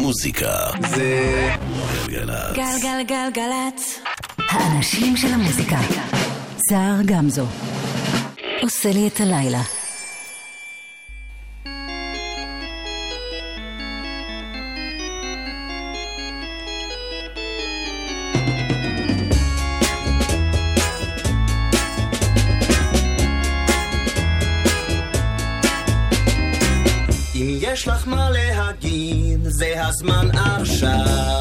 מוזיקה זה גלגלצ. גלגלגלגלצ. האנשים של המוזיקה. סער גמזו. עושה לי את הלילה. להגיד, זה הזמן עכשיו.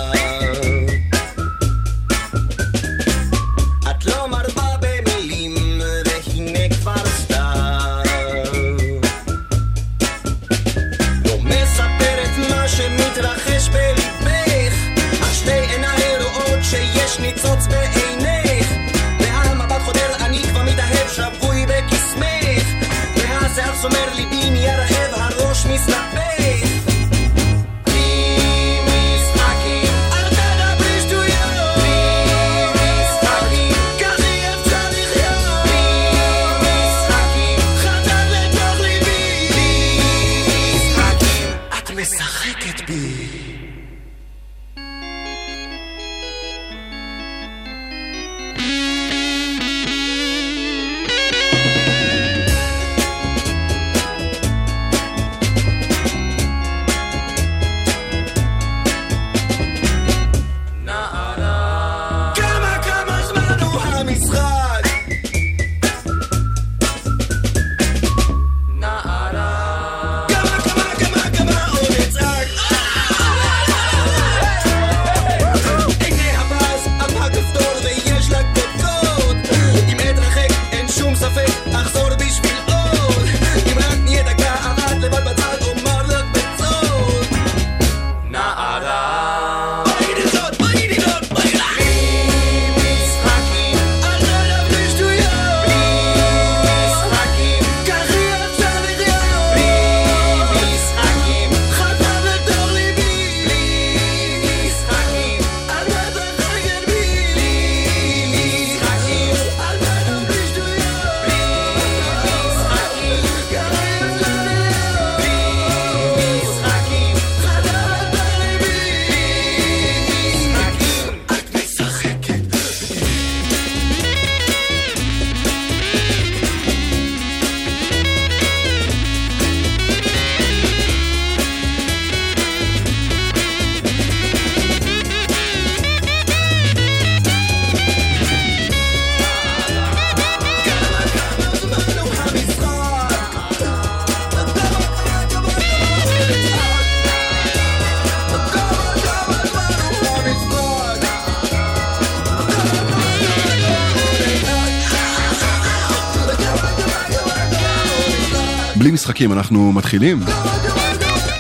משחקים אנחנו מתחילים.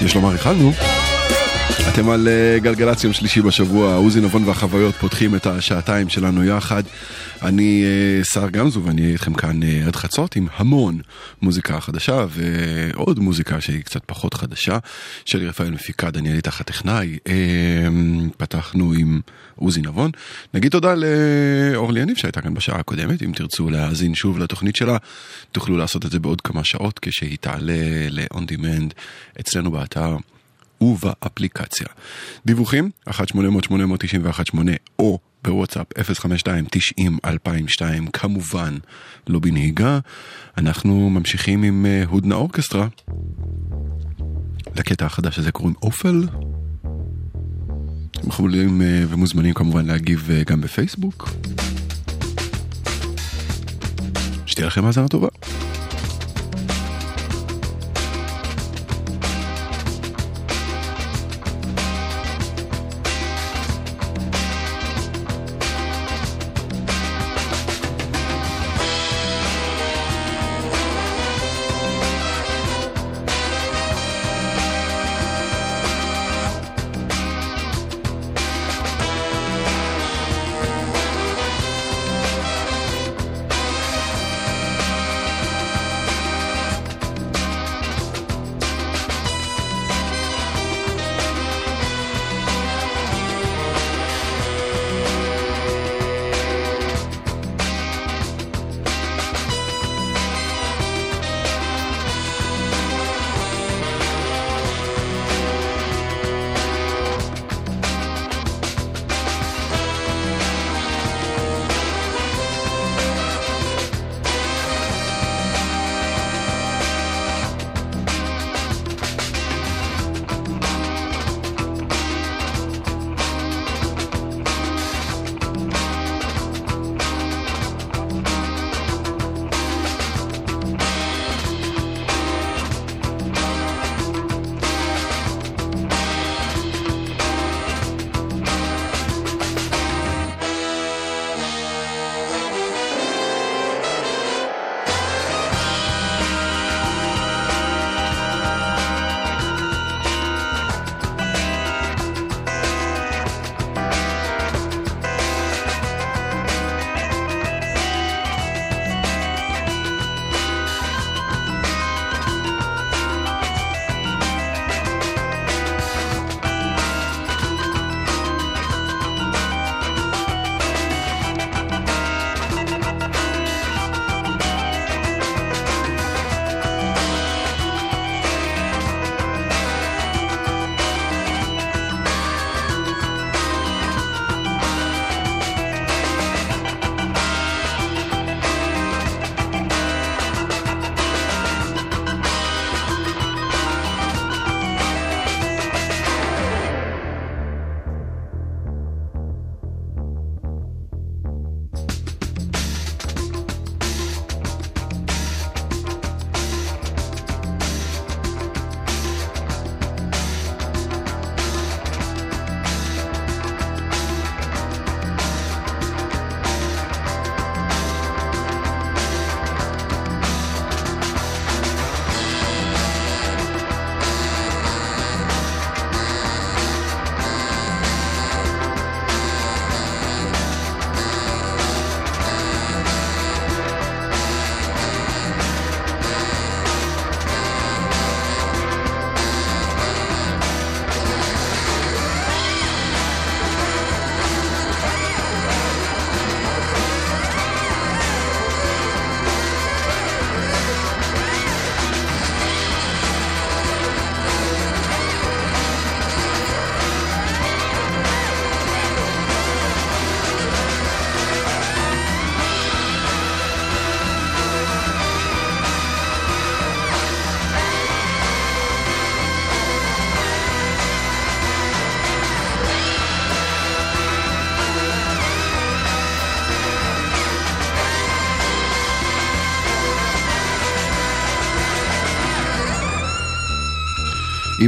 יש לומר התחלנו. אתם על אה, גלגלצ יום שלישי בשבוע, עוזי נבון והחוויות פותחים את השעתיים שלנו יחד. אני אה, סער גמזו ואני אהיה איתכם כאן אה, עד חצות עם המון מוזיקה חדשה ועוד מוזיקה שהיא קצת פחות חדשה. שלי רפאל מפיקה, דניאל איתך הטכנאי. אה, פתחנו עם עוזי נבון. נגיד תודה לאורלי יניב שהייתה כאן בשעה הקודמת, אם תרצו להאזין שוב לתוכנית שלה, תוכלו לעשות את זה בעוד כמה שעות כשהיא תעלה ל-on demand אצלנו באתר. ובאפליקציה. דיווחים 1-800-891-8 או בוואטסאפ 052-90-2002 כמובן לא בנהיגה. אנחנו ממשיכים עם אה, הודנה אורקסטרה. לקטע החדש הזה קוראים אופל. אתם יכולים אה, ומוזמנים כמובן להגיב אה, גם בפייסבוק. שתהיה לכם האזנה טובה.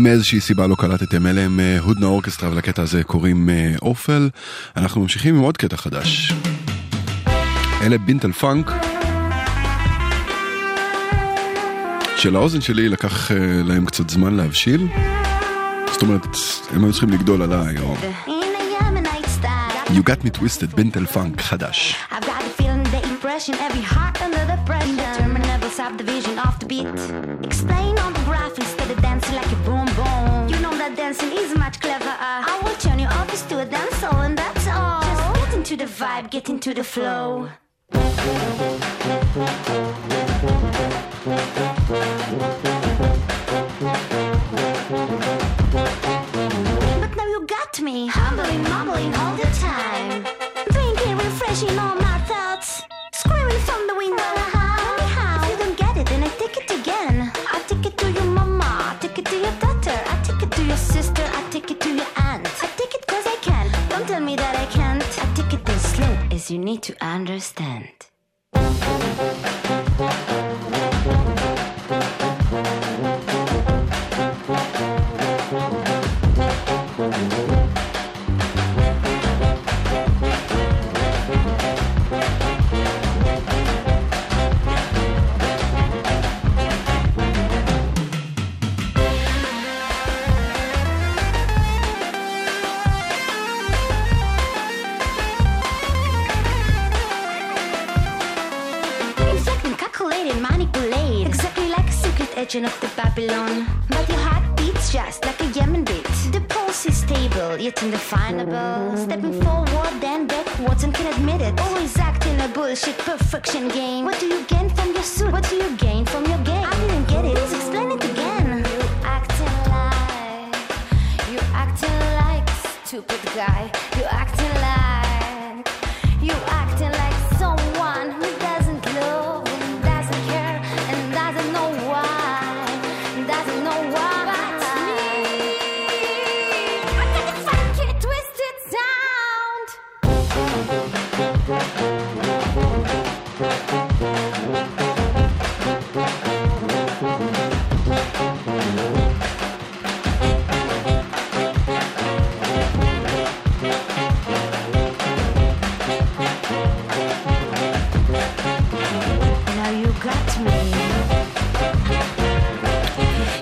אם מאיזושהי סיבה לא קלטתם, אלה הם אה, הודנה אורקסטרה ולקטע הזה קוראים אה, אופל. אנחנו ממשיכים עם עוד קטע חדש. אלה בינטל פאנק. שלאוזן שלי לקח אה, להם קצת זמן להבשיל. זאת אומרת, הם היו צריכים לגדול עליי, או... You got me twisted, בינטל פאנק חדש. I've got the feeling, the impression, every heart under the pressure. Interminable subdivision of the beat. Explain on the of dancing like a boom boom. You know that dancing is much cleverer. I will turn your office to a dance hall and that's all. Just get into the vibe, get into the flow.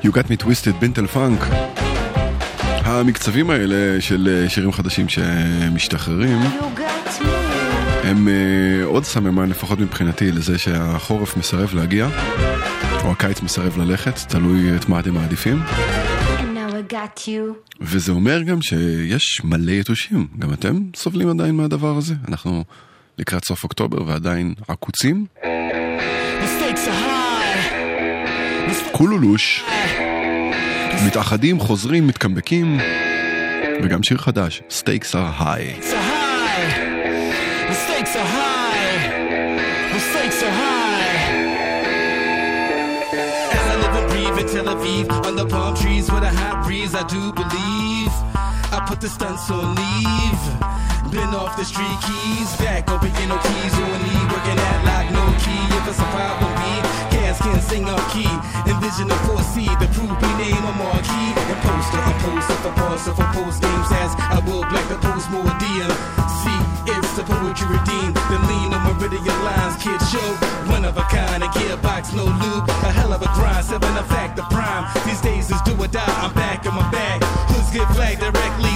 You got me twisted, בינטל פאנק. המקצבים האלה של אה, שירים חדשים שמשתחררים. הם אה, עוד סממן, לפחות מבחינתי, לזה שהחורף מסרב להגיע, או הקיץ מסרב ללכת, תלוי את מה אתם מעדיפים. וזה אומר גם שיש מלא יתושים. גם אתם סובלים עדיין מהדבר הזה? אנחנו לקראת סוף אוקטובר ועדיין עקוצים? קולולוש. מתאחדים, חוזרים, מתקמבקים. וגם שיר חדש, Stakes are high. are high. The stakes are high. The stakes are high. As I live and breathe in Tel Aviv, under palm trees with a hot breeze, I do believe I put the stunts on leave. Been off the street keys, back up again, no keys on knee, working at lock, no key. If it's a problem, be Gas can sing up key. Envision a foresee the proof be name a marquee. And poster, a poster for poster for post games as I will black the post more DM. See, it's the poetry redeemed. The lean on meridian lines, kid show. One of a kind, a gearbox, no loop. A hell of a grind, seven a fact, the prime. These days is do or die, I'm back in my bag. Hoods get flagged directly,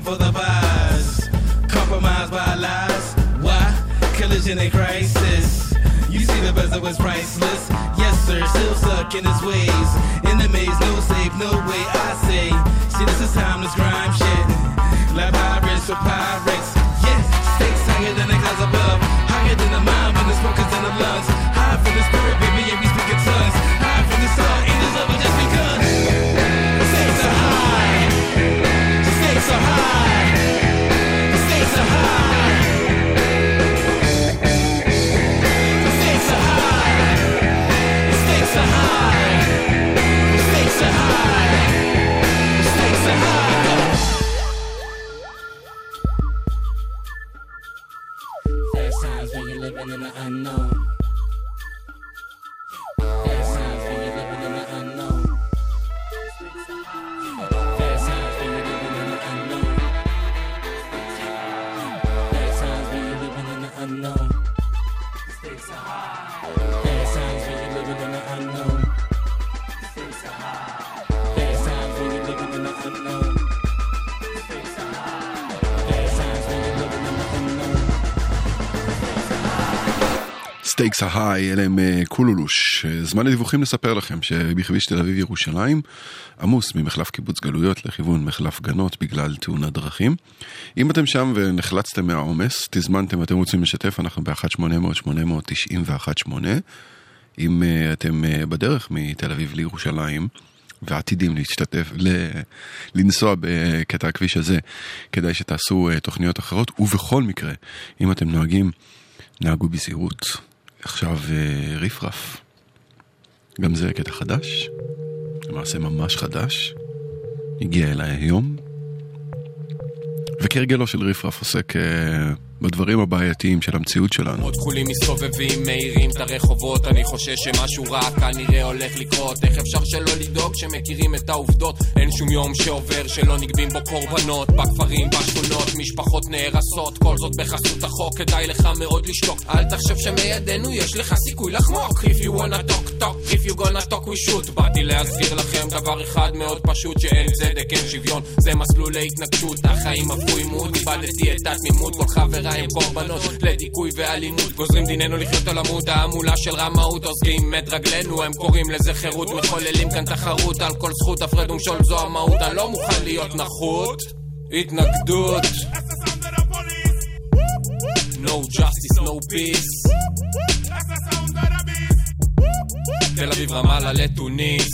screaming for the buzz. Compromised by lies. Why? Collision and crisis. You see the bezel was priceless. Yes, sir, still stuck in his ways. In the maze, no safe, no way. I say, see, this is timeless grime shit. Lab pirates or pirates. In the unknown Stakes Are High, אלה הם אה, קולולוש. אה, זמן הדיווחים לספר לכם שבכביש תל אביב ירושלים עמוס ממחלף קיבוץ גלויות לכיוון מחלף גנות בגלל תאונת דרכים. אם אתם שם ונחלצתם מהעומס, תזמנתם, אתם רוצים לשתף, אנחנו ב-1-800-891-8. אם אה, אתם בדרך מתל אביב לירושלים, ועתידים להשתתף, ל... לנסוע בקטע הכביש הזה, כדאי שתעשו תוכניות אחרות, ובכל מקרה, אם אתם נוהגים, נהגו בזהירות. עכשיו אה, רפרף. גם זה קטע חדש, למעשה ממש חדש, הגיע אליי היום, וכהרגלו של רפרף עוסק אה, בדברים הבעייתיים של המציאות שלנו. עוד כחולים מסתובבים, מאירים את הרחובות, אני חושש שמשהו רע כנראה הולך לקרות. איך אפשר שלא לדאוג שמכירים את העובדות? אין שום יום שעובר שלא נגבים בו קורבנות. בכפרים, בשכונות, משפחות נהרסות, כל זאת בחסות החוק, כדאי לך מאוד לשתוק. אל תחשב שמידינו יש לך סיכוי לחמוק. If you wanna talk, talk, if you gonna talk, we shoot. באתי להזכיר לכם דבר אחד מאוד פשוט, שאין צדק, אין שוויון, זה מסלול להתנגשות. החיים הפכו עימות, איבדתי את התמימות, כל הם קורבנות לדיכוי ואלימות גוזרים דיננו לחיות על עמוד ההמולה של רמאות עוזבים את רגלינו הם קוראים לזה חירות מחוללים כאן תחרות על כל זכות הפרד ומשול זו המהות אני לא מוכן להיות נחות. התנגדות. No justice, no peace. תל אביב רמאללה לתוניס.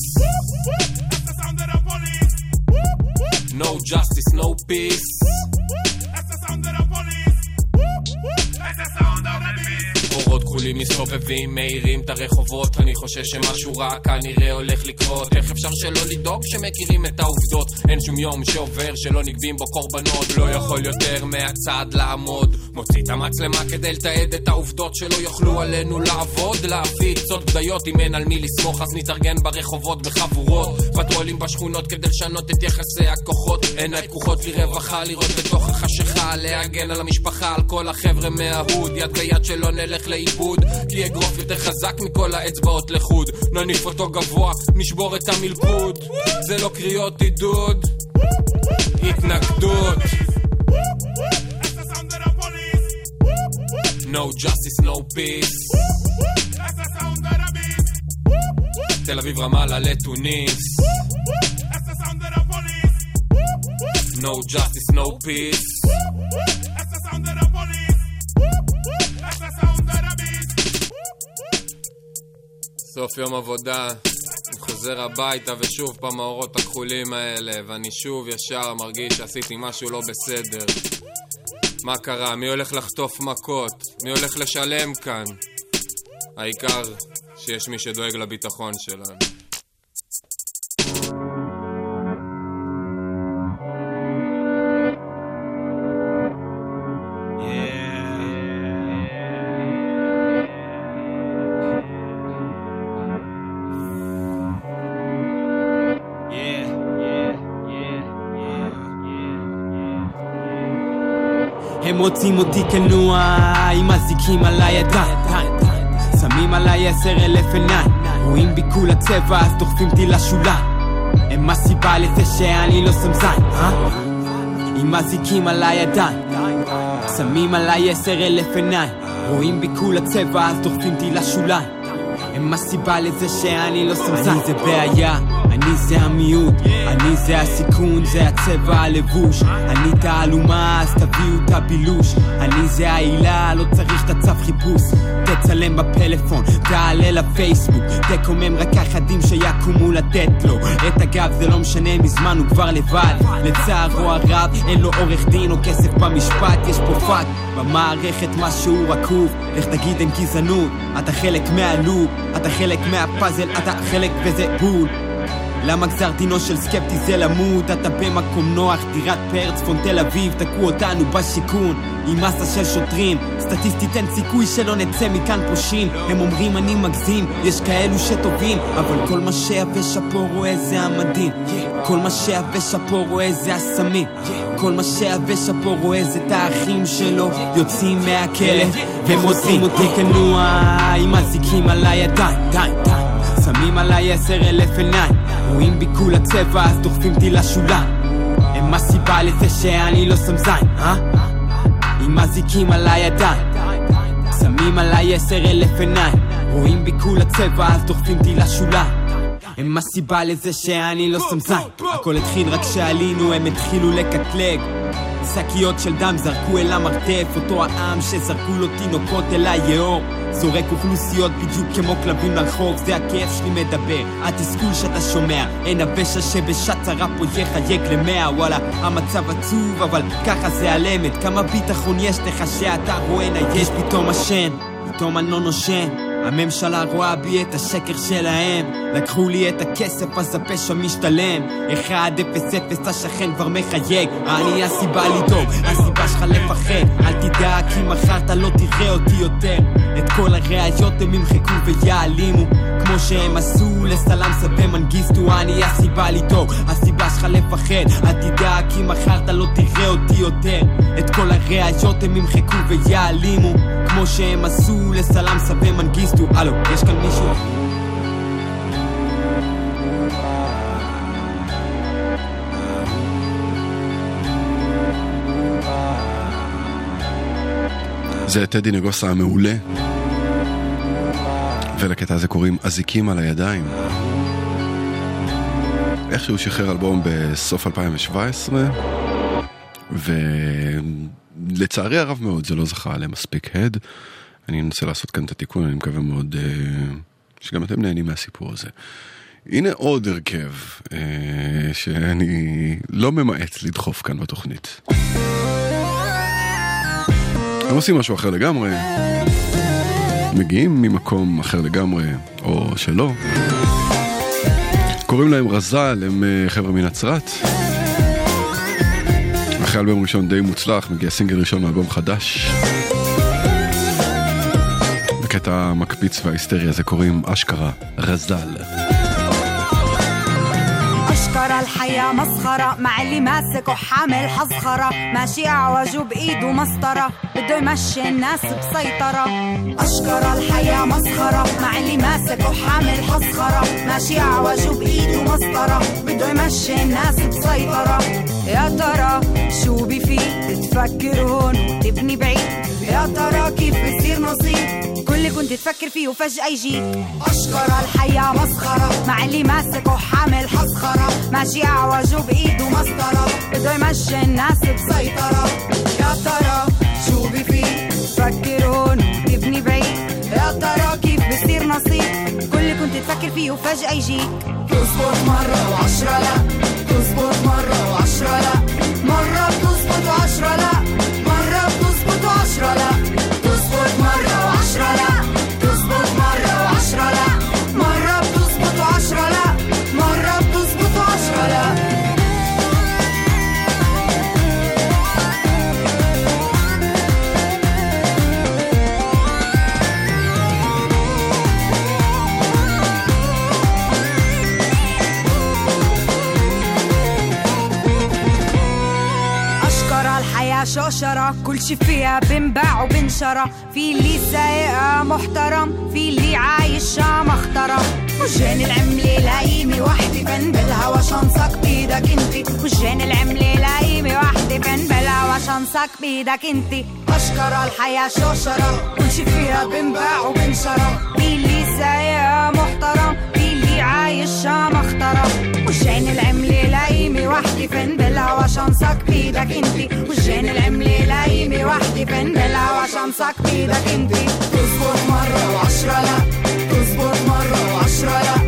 No justice, no peace That's the sound of the beast. אורות כחולים מסתובבים, מאירים את הרחובות. אני חושש שמשהו רע כנראה הולך לקרות. איך אפשר שלא לדאוג שמכירים את העובדות? אין שום יום שעובר שלא נגבים בו קורבנות. לא יכול יותר מהצד לעמוד. מוציא את המצלמה כדי לתעד את העובדות שלא יוכלו עלינו לעבוד. להביא עצות בדיות אם אין על מי לסמוך אז נתארגן ברחובות בחבורות. פטרולים בשכונות כדי לשנות את יחסי הכוחות. עיניי פקוחות לרווחה לראות בתוך החשיכה להגן על המשפחה על כל החבר'ה מההוד. יד ביד שלא נלך לאיבוד כי אגרוף יותר חזק מכל האצבעות לחוד. נניף אותו גבוה, נשבור את המלכוד. זה לא קריאות עידוד התנגדות. No justice, no peace. תל אביב רמאללה לתוניס. No justice, no peace סוף יום עבודה, אני חוזר הביתה ושוב פעם האורות הכחולים האלה ואני שוב ישר מרגיש שעשיתי משהו לא בסדר מה קרה? מי הולך לחטוף מכות? מי הולך לשלם כאן? העיקר שיש מי שדואג לביטחון שלנו הם מוצאים אותי כנוע עם אזיקים על הידיים. שמים עליי עשר אלף עיניים רואים בי כולה צבע אז דוחפים אותי לשוליים. הם הסיבה לזה שאני לא שם זין, אה? עם אזיקים על הידיים. שמים עליי עשר אלף עיניים רואים בי כולה צבע אז דוחפים אותי לשוליים הם הסיבה לזה שאני לא זין אני זה בעיה אני זה המיעוט, אני זה הסיכון, זה הצבע הלבוש. אני תעלומה, אז תביאו את הבילוש. אני זה העילה, לא צריך את הצו חיפוש. תצלם בפלאפון, תעלה לפייסבוק. תקומם רק אחדים שיקומו לתת לו. את הגב זה לא משנה, מזמן הוא כבר לבד. לצערו הרב, אין לו עורך דין או כסף במשפט. יש פה פאק במערכת משהו רקוב. איך תגיד אין גזענות, אתה חלק מה loop אתה חלק מהפאזל, אתה חלק וזה בול למה גזר דינו של סקפטי זה למות? אתה במקום נוח, דירת פאר, צפון תל אביב, תקעו אותנו בשיכון. עם מסה של שוטרים סטטיסטית אין סיכוי שלא נצא מכאן פושעים. הם אומרים אני מגזים, יש כאלו שטובים אבל כל מה שיבש פה רואה זה המדהים. כל מה שיבש פה רואה זה הסמים. כל מה שיבש פה רואה זה את האחים שלו. יוצאים מהכלא והם מוצאים אותי כנוע. עם אזיקים על הידיים שמים עליי עשר אלף עיניים רואים בי כולה צבע אז דוחפים אותי לשוליים. הם הסיבה לזה שאני לא שם זין, אה? עם אזיקים על הידיים. שמים עליי עשר אלף עיניים. רואים בי כולה צבע אז דוחפים אותי לשוליים. הם הסיבה לזה שאני לא שם זין. הכל התחיל רק כשעלינו הם התחילו לקטלג שקיות של דם זרקו אל המרתף אותו העם שזרקו לו תינוקות אל היאור. זורק אוכלוסיות בדיוק כמו כלבים לרחוב זה הכאב שלי מדבר, התסכול שאתה שומע אין הפשע שבשעת צרה פה יחייק למאה. וואלה המצב עצוב אבל ככה זה על אמת כמה ביטחון יש לך שאתה רואה נייש פתאום השן פתאום אני לא נושן הממשלה רואה בי את השקר שלהם. לקחו לי את הכסף אז הפשע משתלם. 1-0-0 השכן כבר מחייג. אני הסיבה לדאוג, הסיבה שלך לפחד. אל תדאג כי מחר אתה לא תראה אותי יותר. את כל הראיות הם ימחקו ויעלימו. כמו שהם עשו לסלאם מנגיסטו אני הסיבה לדאוג, הסיבה שלך לפחד. אל תדאג כי מחר אתה לא תראה אותי יותר. את כל הראיות הם ימחקו ויעלימו. כמו שהם עשו לסלאם מנגיסטו הלו, יש כאן מישהו? זה טדי נגוסה המעולה. ולקטע הזה קוראים אזיקים על הידיים. איכשהו שחרר אלבום בסוף 2017, ולצערי הרב מאוד זה לא זכה למספיק הד. אני אנסה לעשות כאן את התיקון, אני מקווה מאוד uh, שגם אתם נהנים מהסיפור הזה. הנה עוד הרכב uh, שאני לא ממעט לדחוף כאן בתוכנית. הם עושים משהו אחר לגמרי, מגיעים ממקום אחר לגמרי, או שלא. קוראים להם רז"ל, הם אה, חבר'ה מנצרת. אחרי אלבום ראשון די מוצלח, מגיע סינגל ראשון מאלבום חדש. בקטע המקפיץ וההיסטרי הזה קוראים אשכרה רז"ל. مسخرة الحياة مسخرة مع اللي ماسك وحامل حزخرة ماشي أعوج بإيده مسطرة بده يمشي الناس بسيطرة أشكر الحياة مسخرة مع اللي ماسك وحامل حزخرة ماشي أعوج بإيده مسطرة بده يمشي الناس بسيطرة يا ترى شو بفيد تفكر هون وتبني بعيد يا ترى كيف بصير نصيب كل اللي كنت تفكر فيه وفجأة يجيك أشكر الحياة مسخرة مع اللي ماسك وحامل حسخرة. ماشي أعوج وبإيده مسطرة بده يمشي الناس بسيطرة. يا ترى شو بفيد تفكر هون وتبني بعيد. يا ترى كيف بصير نصيب؟ كل اللي كنت تفكر فيه وفجأة يجيك تزبط مرة وعشرة لا تزبط مرة وعشرة لا. مرة بتزبط وعشرة لا. شوشرة كل شي فيها بنباع وبنشرى. في اللي سايقها محترم في اللي عايشها مخترم وجان العملة لايمة وحدي فن بالهوا شنصك بيدك انتي وجان العملة لايمة وحدي فن بالهوا شنصك بيدك انتي أشكر الحياة شوشرة كل شي فيها بنباع وبنشرى. في اللي سايقها محترم في عايشها مخترم وجان العملة لايمة وحدي فن بالهوا شنصك بيدك انتي. وجان العملة لايمة وحدي فن بالهوا شنصك بيدك انتي. تزبط مرة وعشرة لا. تزبط مرة وعشرة لا.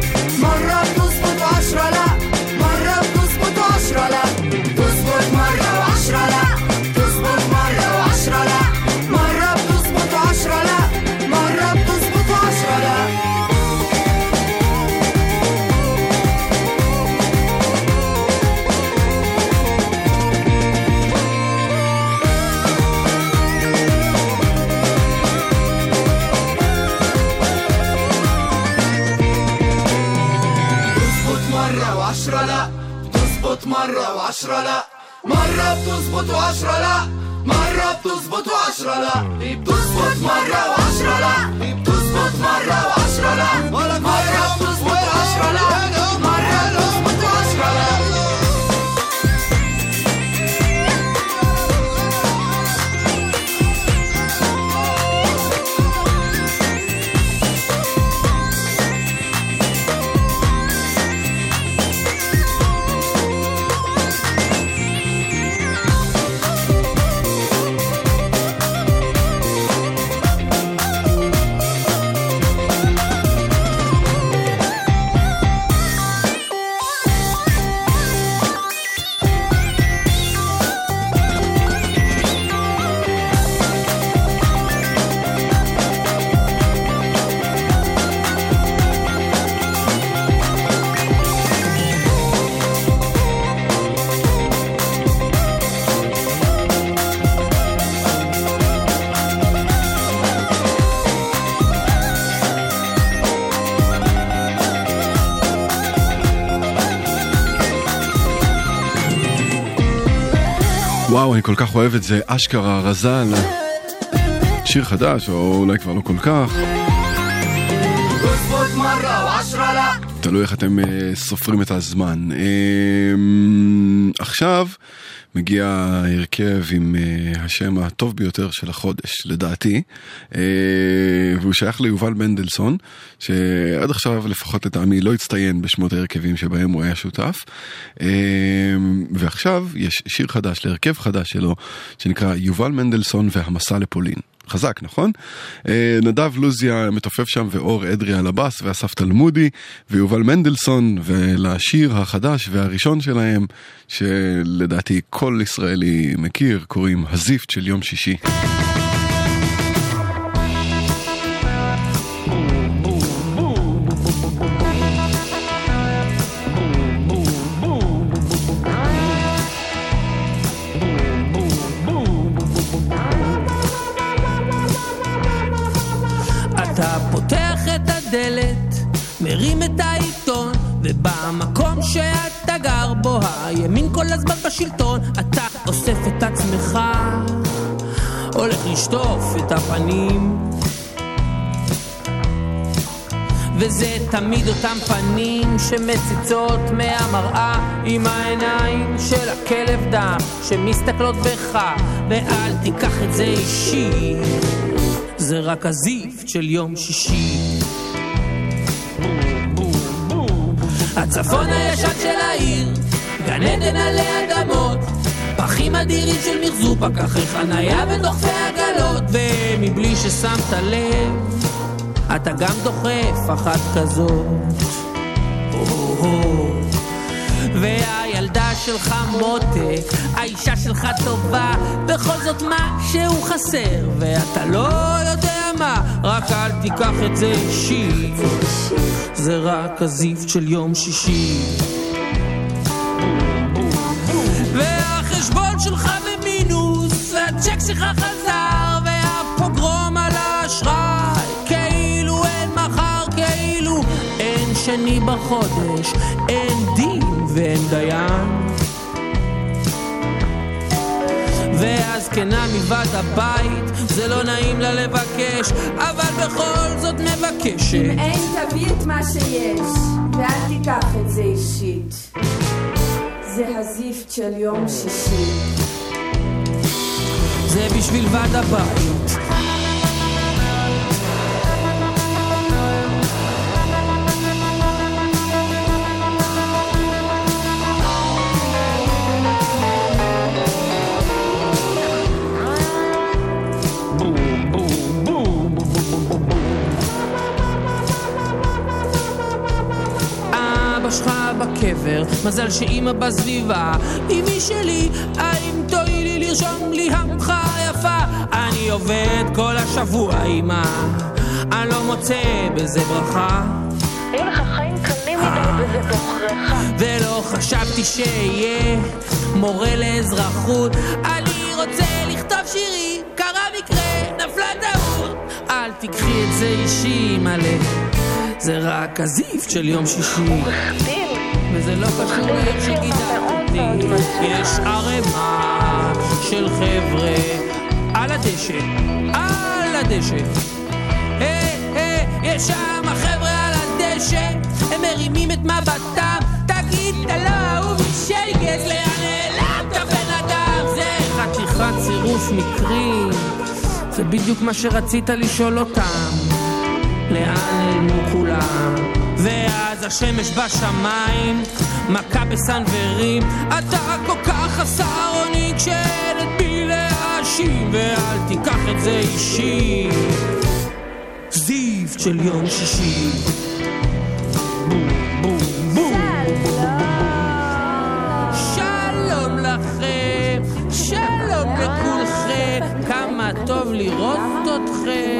مرة وعشرة لا. مرة بتزبط وعشرة لا. مرة بتزبط وعشرة لا. بتزبط مرة وعشرة لا. بتزبط مرة وعشرة لا. مرة بتزبط وعشرة لا. مرة بتزبط וואו, אני כל כך אוהב את זה, אשכרה רזל. שיר חדש, או אולי כבר לא כל כך. תלוי איך אתם אה, סופרים את הזמן. אמ, עכשיו... מגיע ההרכב עם אה, השם הטוב ביותר של החודש, לדעתי, אה, והוא שייך ליובל מנדלסון, שעד עכשיו לפחות לטעמי לא הצטיין בשמות ההרכבים שבהם הוא היה שותף. אה, ועכשיו יש שיר חדש להרכב חדש שלו, שנקרא יובל מנדלסון והמסע לפולין. חזק, נכון? אה, נדב לוזיה מתופף שם ואור אדרי על הבאס ואסף תלמודי ויובל מנדלסון ולשיר החדש והראשון שלהם שלדעתי כל ישראלי מכיר קוראים הזיפט של יום שישי. הימין כל הזמן בשלטון, אתה אוסף את עצמך, הולך לשטוף את הפנים. וזה תמיד אותם פנים שמציצות מהמראה עם העיניים של הכלב דם שמסתכלות בך ואל תיקח את זה אישי זה רק הזיפט של יום שישי. הצפון הישן של העיר, גן עדן עלי אדמות, פחים אדירים של מחזור, פקחי חנייה ודוחפי עגלות, ומבלי ששמת לב, אתה גם דוחף אחת כזאת. והילדה שלך מותק, האישה שלך טובה, בכל זאת משהו חסר, ואתה לא יודע מה, רק אל תיקח את זה אישי, זה רק הזיפט של יום שישי. והצ'ק שלך חזר, והפוגרום על האשראי, כאילו אין מחר, כאילו אין שני בחודש, אין דין ואין דיין. והזקנה מוועד הבית, זה לא נעים לה לבקש, אבל בכל זאת מבקשת. אם אין תביא את מה שיש, ואל תיקח את זה אישית. זה הזיפט של יום שישי. זה בשביל ועד הבית. בקבר, מזל שאימא בסביבה. אמי שלי, האם לרשום לי המחה יפה? אני עובד כל השבוע, אמא, אני לא מוצא בזה ברכה. היו לך חיים קלים מדי בזה בעוכריך. ולא חשבתי שאהיה מורה לאזרחות. אני רוצה לכתוב שירי, קרה מקרה, נפלה טעות. אל תיקחי את זה אישי, מלא. זה רק הזיפט של יום שישי. וזה לא קשור לאיך שגידלתי. יש ערימה של חבר'ה על הדשא, על הדשא. היי, היי, יש שם חבר'ה על הדשא, הם מרימים את מבטם. תגיד, אתה לא אהוב שייגז, לאן נעלמת בן אדם? זה חתיכת צירוף מקרים, זה בדיוק מה שרצית לשאול אותם. לאן נעלמו כולם? ואז השמש בשמיים, מכה בסנוורים, אתה כל כך חסר אונים כשאין את מי להאשים, ואל תיקח את זה אישי. זיפט של יום שישי. טוב לראות אתכם.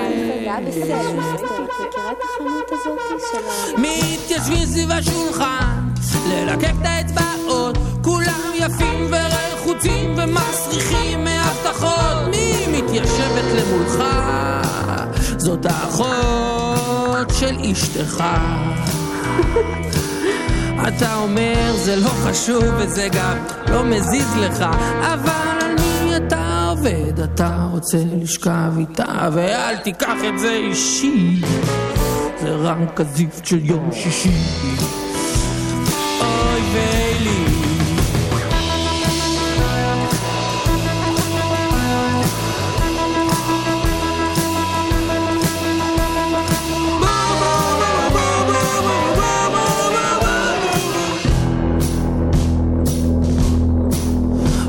מתיישבים סביב השולחן, ללקק את האצבעות, כולם יפים ורחוצים ומסריחים מהבטחות. מי מתיישבת למולך? זאת האחות של אשתך. אתה אומר זה לא חשוב וזה גם לא מזיז לך, אבל על מי כבד, אתה רוצה לשכב איתה, ואל תיקח את זה אישי. זה רק הזיפט של יום שישי. אוי ויילי.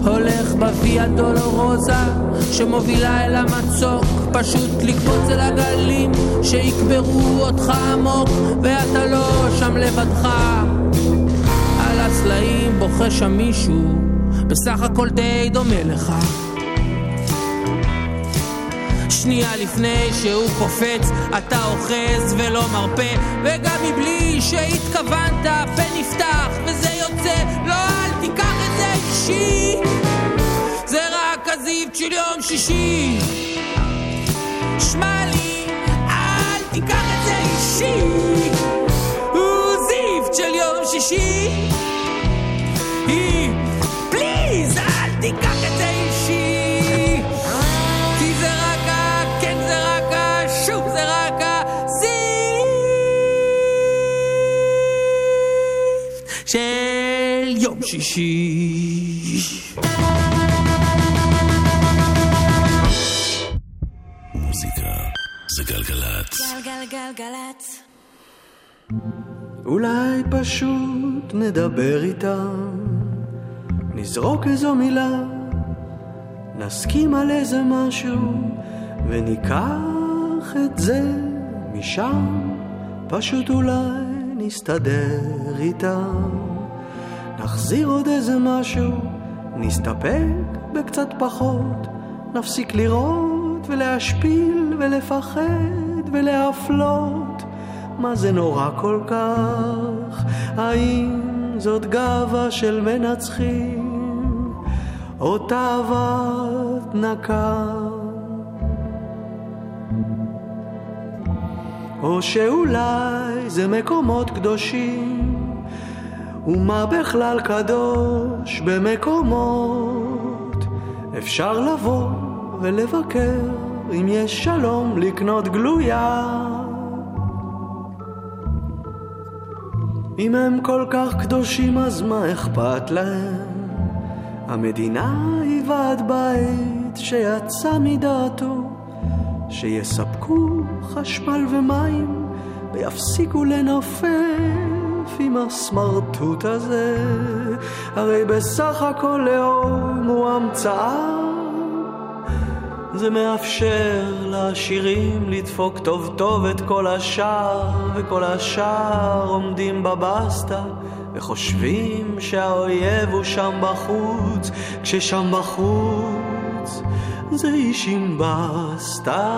הולך בוויה דולורוזה שמובילה אל המצוק פשוט לקפוץ אל הגלים שיקברו אותך עמוק ואתה לא שם לבדך. על הסלעים בוכה שם מישהו בסך הכל די דומה לך. שנייה לפני שהוא קופץ, אתה אוחז ולא מרפה, וגם מבלי שהתכוונת, פה נפתח וזה יוצא, לא אל תיקח את זה אישי, זה רק הזיפט של יום שישי. שמע לי, אל תיקח את זה אישי, הוא זיפט של יום שישי. היא, פליז, אל תיקח את זה אישי. כי זה רק ה... כן זה רק ה... שוב זה רק הזיפט של יום שישי. זה גלגלצ. גלגלגלגלצ. אולי פשוט נדבר איתם, נזרוק איזו מילה, נסכים על איזה משהו, וניקח את זה משם, פשוט אולי נסתדר איתם. נחזיר עוד איזה משהו, נסתפק בקצת פחות, נפסיק לראות ולהשפיל ולפחד ולהפלות. מה זה נורא כל כך? האם זאת גאווה של מנצחים או תאוות נקה? או שאולי זה מקומות קדושים ומה בכלל קדוש במקומות אפשר לבוא ולבקר אם יש שלום לקנות גלויה אם הם כל כך קדושים אז מה אכפת להם? המדינה היא ועד בית שיצא מדעתו שיספקו חשמל ומים ויפסיקו לנופף עם הסמרטוט הזה הרי בסך הכל לאום הוא המצאה זה מאפשר לעשירים לדפוק טוב טוב את כל השאר, וכל השאר עומדים בבסטה וחושבים שהאויב הוא שם בחוץ, כששם בחוץ זה איש עם בסטה.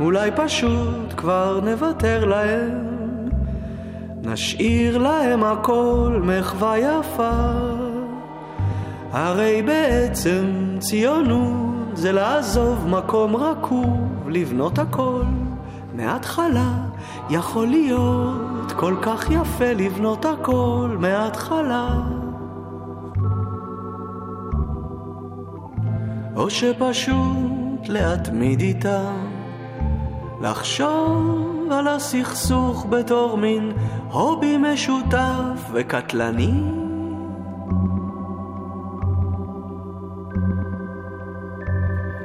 אולי פשוט כבר נוותר להם, נשאיר להם הכל מחווה יפה. הרי בעצם ציונות זה לעזוב מקום רקוב, לבנות הכל מההתחלה. יכול להיות כל כך יפה לבנות הכל מההתחלה. או שפשוט להתמיד איתם, לחשוב על הסכסוך בתור מין הובי משותף וקטלני.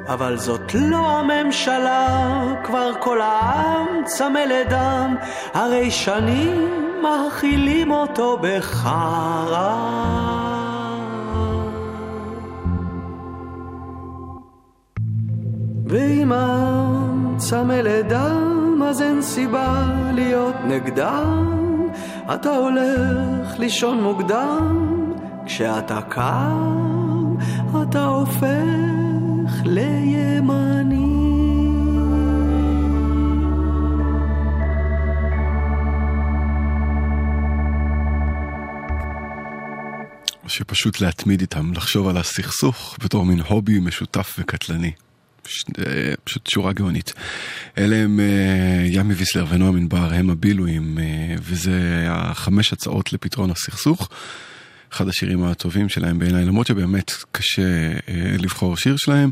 אבל זאת לא הממשלה, כבר כל העם צמא לדם, הרי שנים מאכילים אותו בחרא. ואם העם צמא לדם, אז אין סיבה להיות נגדם. אתה הולך לישון מוקדם, כשאתה קם, אתה הופך. שפשוט להתמיד איתם, לחשוב על הסכסוך בתור מין הובי משותף וקטלני. אה, פשוט שורה גאונית. אלה הם אה, ימי ויסלר ונועם ענבר, הם הבילויים, אה, וזה החמש הצעות לפתרון הסכסוך. אחד השירים הטובים שלהם בעיניי, למרות שבאמת קשה אה, לבחור שיר שלהם.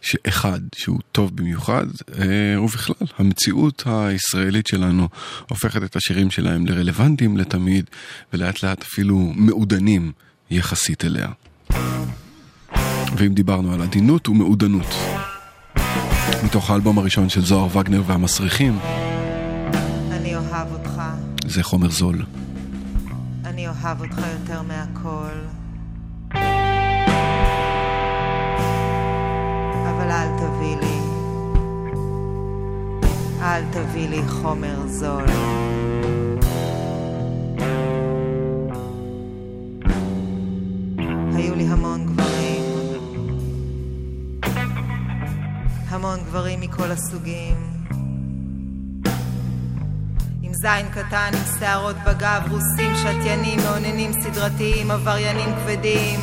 שאחד שהוא טוב במיוחד, אה, ובכלל, המציאות הישראלית שלנו הופכת את השירים שלהם לרלוונטיים לתמיד, ולאט לאט אפילו מעודנים יחסית אליה. ואם דיברנו על עדינות ומעודנות, מתוך האלבום הראשון של זוהר וגנר והמסריחים, אני אוהב אותך, זה חומר זול. אני אוהב אותך יותר מהכל. אבל אל תביא לי, אל תביא לי חומר זול. היו לי המון גברים, המון גברים מכל הסוגים. זין קטן, עם שערות בגב, רוסים, שתיינים, מאוננים סדרתיים, עבריינים כבדים.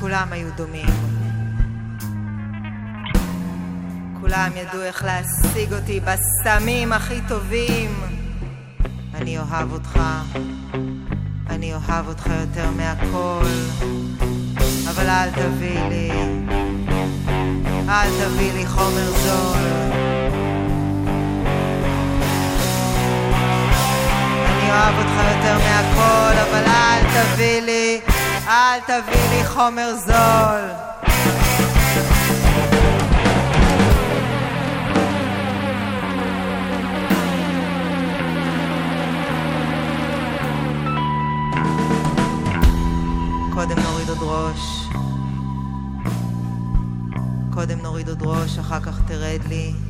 כולם היו דומים. כולם ידעו איך להשיג אותי בסמים הכי טובים. אני אוהב אותך, אני אוהב אותך יותר מהכל, אבל אל תביא לי, אל תביא לי חומר זול. אוהב אותך יותר מהכל, אבל אל תביא לי, אל תביא לי חומר זול. קודם נוריד עוד ראש. קודם נוריד עוד ראש, אחר כך תרד לי.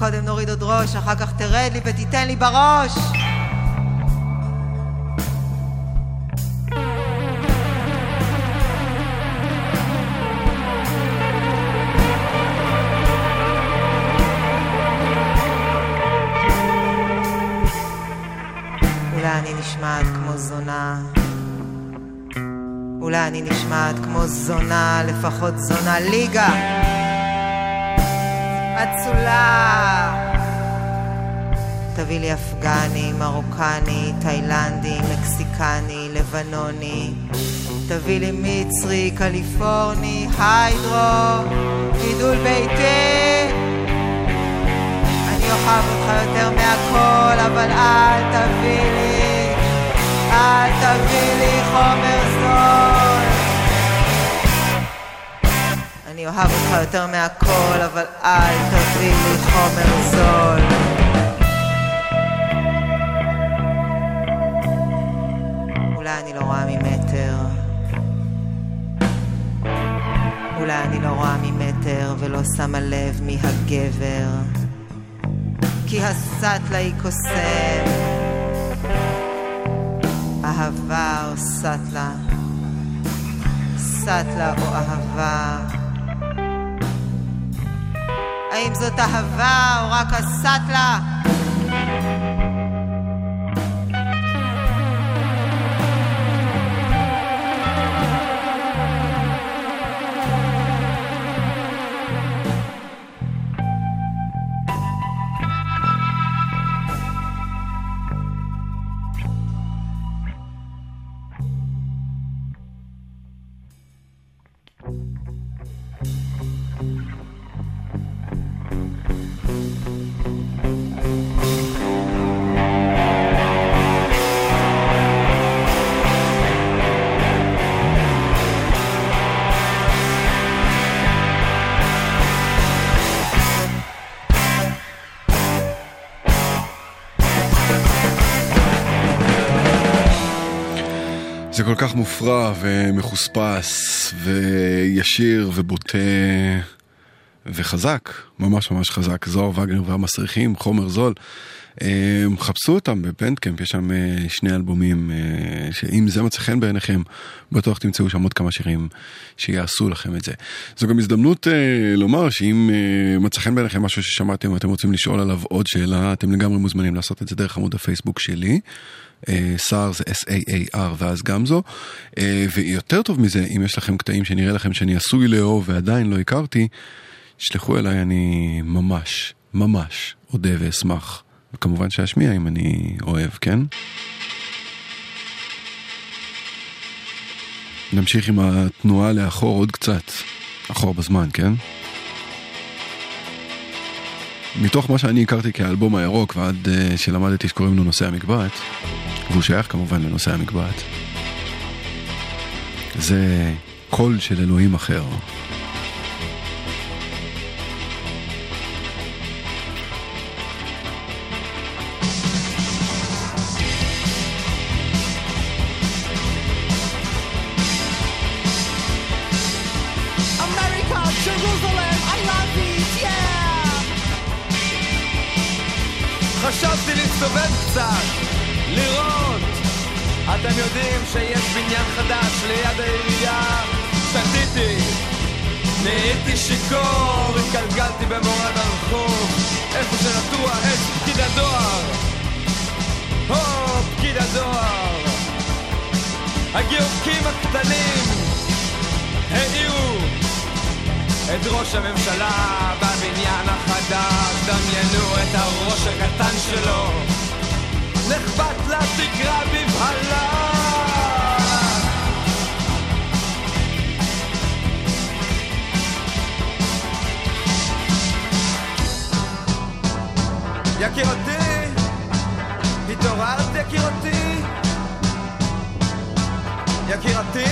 קודם נוריד עוד ראש, אחר כך תרד לי ותיתן לי בראש! אולי אני נשמעת כמו זונה. אולי אני נשמעת כמו זונה, לפחות זונה ליגה. אצולה. תביא לי אפגני, מרוקני, תאילנדי, מקסיקני, לבנוני. תביא לי מצרי, קליפורני, היידרו, גידול ביתי. אני אוהב אותך יותר מהכל, אבל אל תביא לי, אל תביא לי חומר זול. אני אוהב אותך יותר מהכל, אבל אל תביא לי חומר זול. רואה ממטר ולא שמה לב מי הגבר. כי הסטלה היא קוסם. אהבה או סטלה. סטלה או אהבה. האם זאת אהבה או רק הסטלה? כך מופרע ומחוספס וישיר ובוטה וחזק, ממש ממש חזק. זוהר וגנר והמסריחים, חומר זול. אה, חפשו אותם בבנדקאמפ, יש שם אה, שני אלבומים, אה, שאם זה מצא חן בעיניכם, בטוח תמצאו שם עוד כמה שירים שיעשו לכם את זה. זו גם הזדמנות לומר שאם מצא חן בעיניכם משהו ששמעתם ואתם רוצים לשאול עליו עוד שאלה, אתם לגמרי מוזמנים לעשות את זה דרך עמוד הפייסבוק שלי. סער זה S-A-A-R ואז גם זו. ויותר טוב מזה, אם יש לכם קטעים שנראה לכם שאני עשוי לאהוב ועדיין לא הכרתי, שלחו אליי, אני ממש, ממש אודה ואשמח וכמובן שאשמיע אם אני אוהב, כן? נמשיך עם התנועה לאחור עוד קצת, אחור בזמן, כן? מתוך מה שאני הכרתי כאלבום הירוק ועד uh, שלמדתי שקוראים לו נושא המקבעת, והוא שייך כמובן לנושא המקבעת, זה קול של אלוהים אחר. הגיורקים הקטנים העירו את ראש הממשלה בבניין החדש, דמיינו את הראש הקטן שלו, נחבט לתקרה בבהלה. יקירתי, התעוררת Y'a qui raté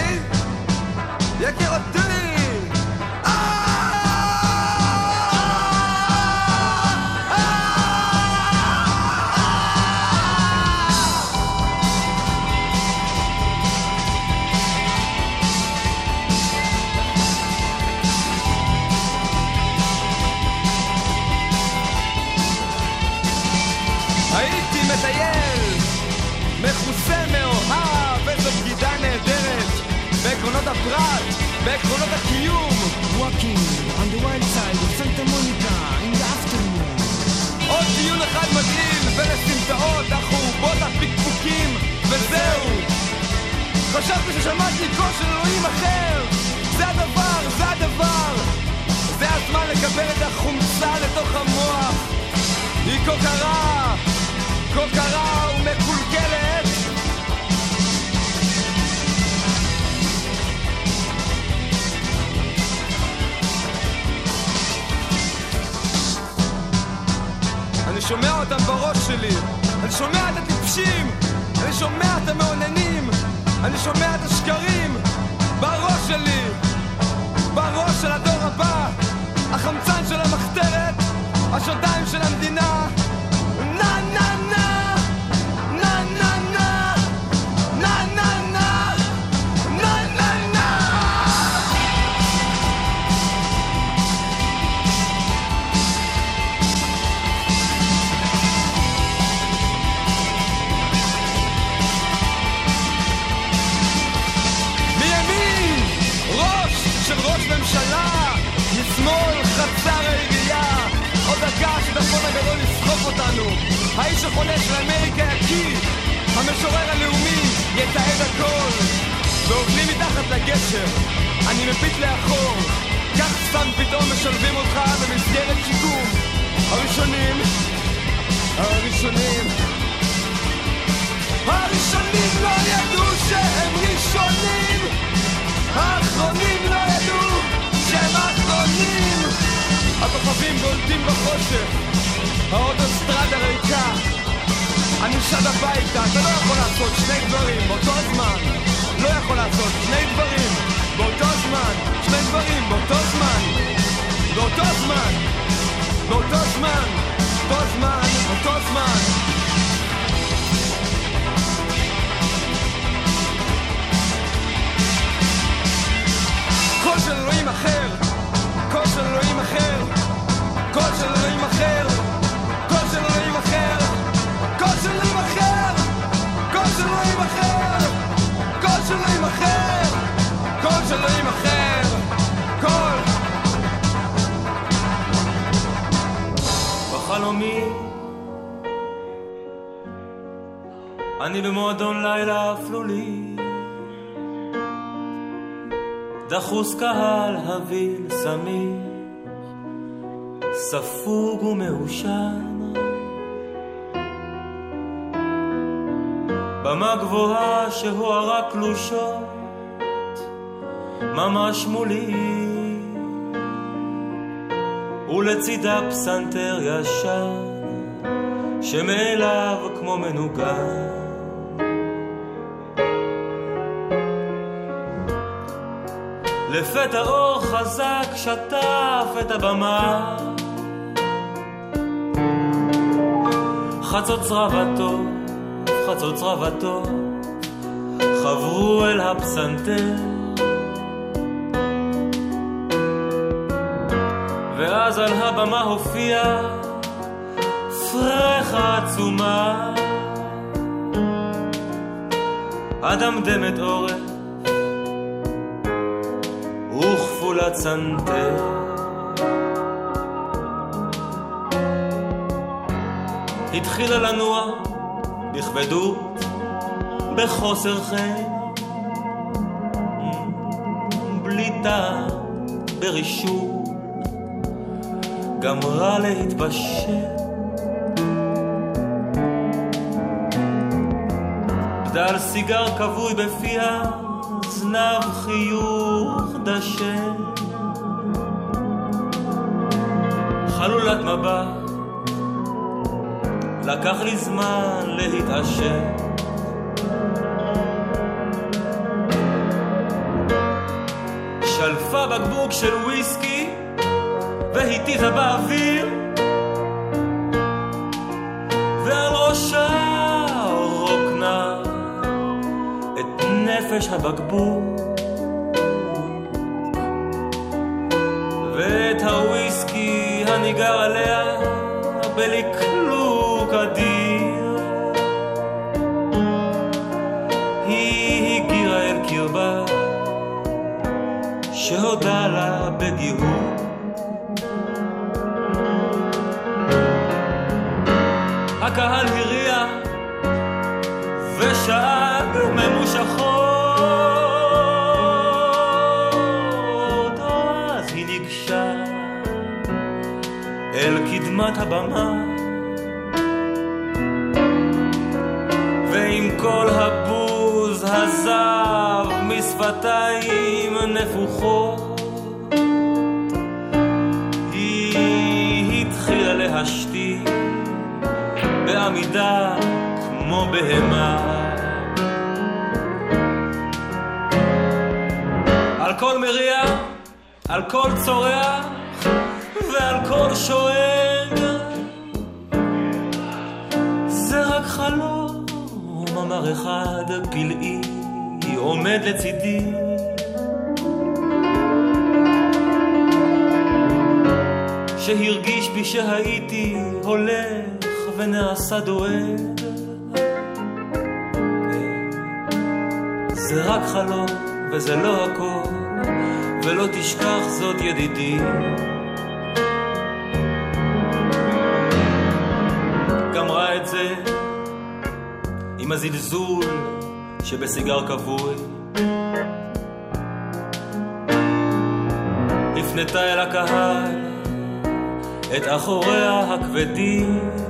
Y'a qui raté הפרט, בעקרונות הקיום. Walking on the wild side of Santa Monica in the afternoon. עוד דיון אחד מגעיל בין הסמטאות, החורבות, הפקפוקים, וזהו. חשבתי ששמעתי קול של אלוהים אחר. זה הדבר, זה הדבר. זה הזמן לקבל את החומצה לתוך המוח. היא כה קרה, כה קרה ומקולקלת. שומע אותם בראש שלי, אני שומע את הטיפשים, אני שומע את המאוננים, אני שומע את השקרים בראש שלי, בראש של הדור הבא, החמצן של המחתרת, השדיים של המדינה. אותנו, האיש החולה של אמריקה יקיא, המשורר הלאומי יתעד הכל, ועובדים מתחת לגשר, אני מביט לאחור, כך סתם פתאום משלבים אותך במסגרת שיקום, הראשונים, הראשונים, הראשונים לא ידעו שהם ראשונים. האחרונים לא ידעו שהם אחרונים. הכוכבים בולטים בחושך האוטוסטרדה ריקה. אני שד הביתה, אתה לא יכול לעשות שני דברים באותו זמן לא יכול לעשות שני דברים באותו זמן שני דברים באותו זמן באותו זמן באותו זמן באותו זמן באותו זמן קול של אלוהים אחר, קול של אלוהים אחר, קול של אלוהים בחלומי אני במועדון לילה אפלולי דחוס קהל הביל סמיך, ספוג ומעושן. במה גבוהה שהוארה קלושות, ממש מולי. ולצידה פסנתר ישן, שמאליו כמו מנוגן. לפתע אור חזק שטף את הבמה חצות צרבתו, חצות צרבתו חברו אל הפסנתר על הבמה הופיעה פרחה עצומה אדמדמת עורף וכפולת סנטר. התחילה לנוע בכבדות, בחוסר חן, בלי טעם, ברישום, גמרה להתבשל. בדל סיגר כבוי בפיה, זנב חיוך דשא. חלולת מבט, לקח לי זמן להתעשר. שלפה בקבוק של וויסקי והטיחה באוויר. ועל ראשה רוקנה את נפש הבקבוק ונעשה דואג זה רק חלום וזה לא הכל ולא תשכח זאת ידידי. גמרה את זה עם הזלזול שבסיגר כבוי. הפנתה אל הקהל את אחוריה הכבדים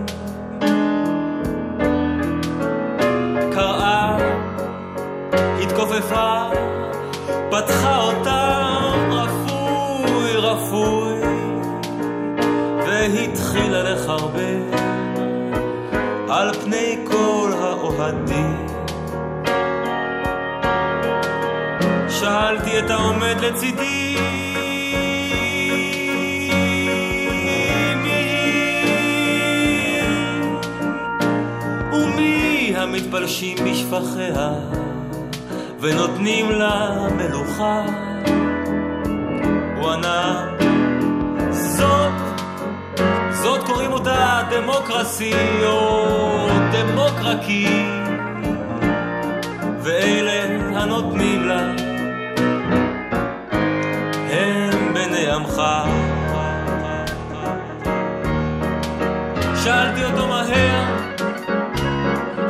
העומד לצידי ומי המתפלשים בשפחיה ונותנים לה מלוכה? הוא ענה זאת זאת קוראים אותה דמוקרסי או דמוקרקי ואלה הנותנים שאלתי אותו מהר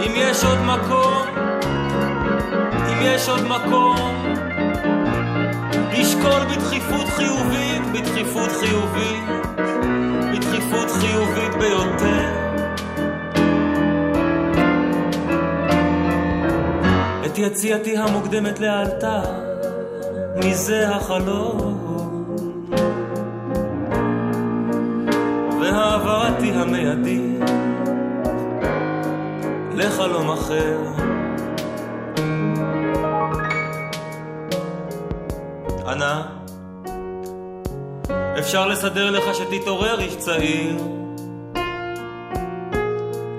אם יש עוד מקום? אם יש עוד מקום? לשקול בדחיפות חיובית בדחיפות חיובית בדחיפות חיובית ביותר. את יציאתי המוקדמת לאלתר, מזה החלום. והעברתי המיידי לחלום אחר. ענה, אפשר לסדר לך שתתעורר איש צעיר,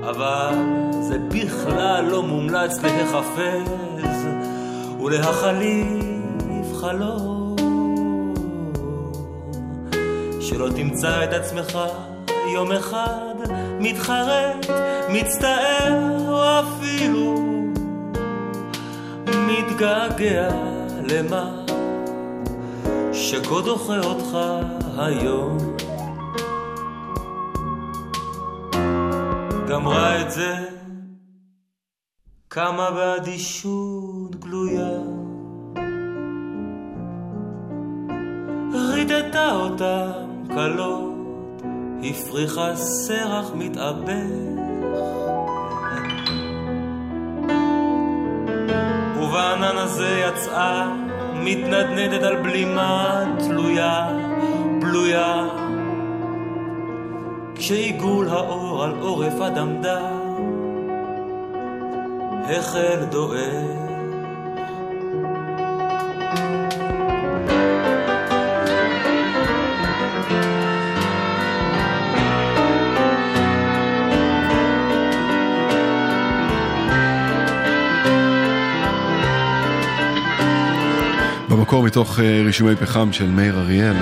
אבל זה בכלל לא מומלץ להיחפז ולהחליף חלום. שלא תמצא את עצמך יום אחד מתחרט, מצטער או אפילו מתגעגע למה שכה דוחה אותך היום. גמרה את זה, קמה באדישות גלויה. רידתה אותם קלות, הפריחה סרח מתאבך. ובענן הזה יצאה מתנדנדת על בלימה תלויה, בלויה. כשעיגול האור על עורף אדמדם החל דועך. במקור מתוך אה, רישומי פחם של מאיר אריאל.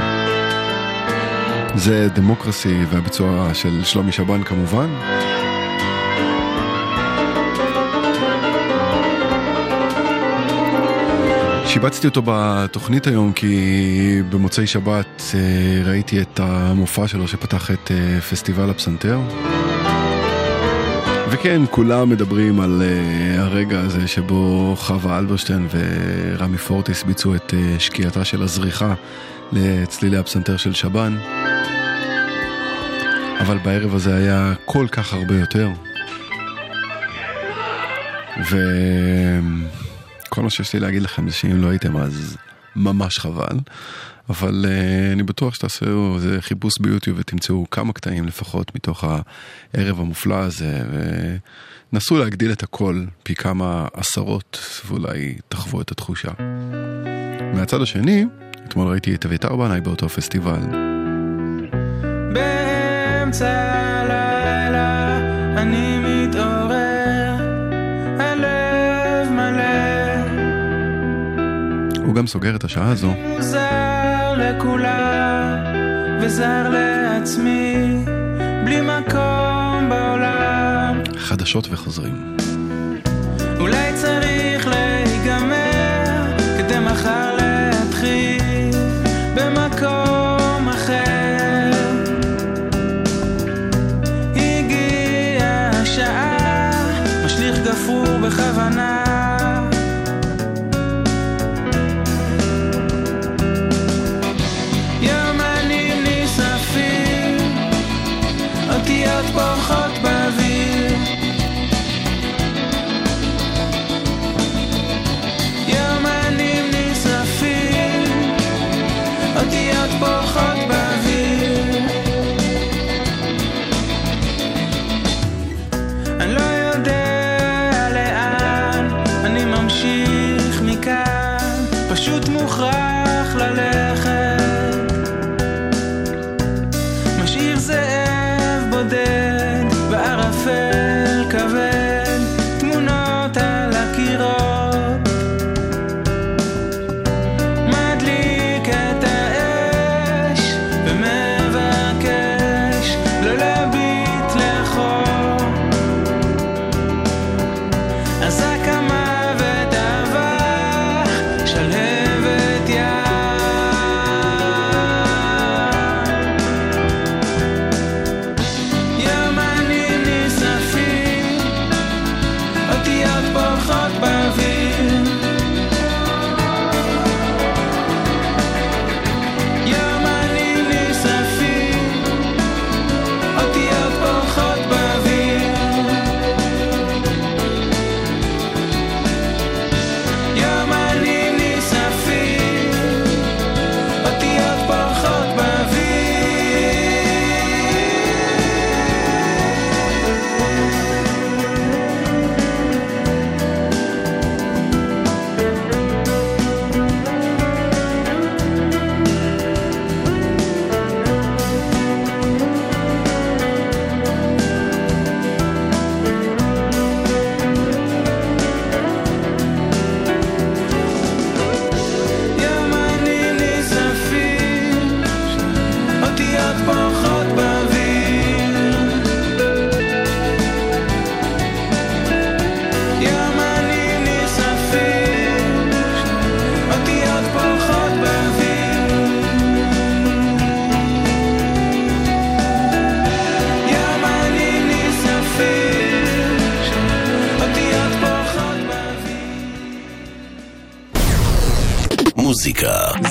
זה דמוקרסי והביצוע של שלומי שבן כמובן. שיבצתי אותו בתוכנית היום כי במוצאי שבת אה, ראיתי את המופע שלו שפתח את אה, פסטיבל הפסנתר. וכן, כולם מדברים על uh, הרגע הזה שבו חווה אלברשטיין ורמי פורטיס ביצעו את uh, שקיעתה של הזריחה לצלילי הפסנתר של שבן. אבל בערב הזה היה כל כך הרבה יותר. וכל מה שיש לי להגיד לכם זה שאם לא הייתם אז ממש חבל. אבל uh, אני בטוח שתעשו איזה חיפוש ביוטיוב ותמצאו כמה קטעים לפחות מתוך הערב המופלא הזה ונסו להגדיל את הכל פי כמה עשרות ואולי תחוו את התחושה. מהצד השני, אתמול ראיתי את אביתר בנאי באותו פסטיבל. באמצע הלילה אני מתעורר, הלב מלא. הוא גם סוגר את השעה הזו. זר לכולם וזר לעצמי, בלי מקום בעולם. חדשות וחוזרים. אולי צריך להיגמר כדי מחר להתחיל במקום אחר. הגיעה השעה, משליך גפרור בכוונה.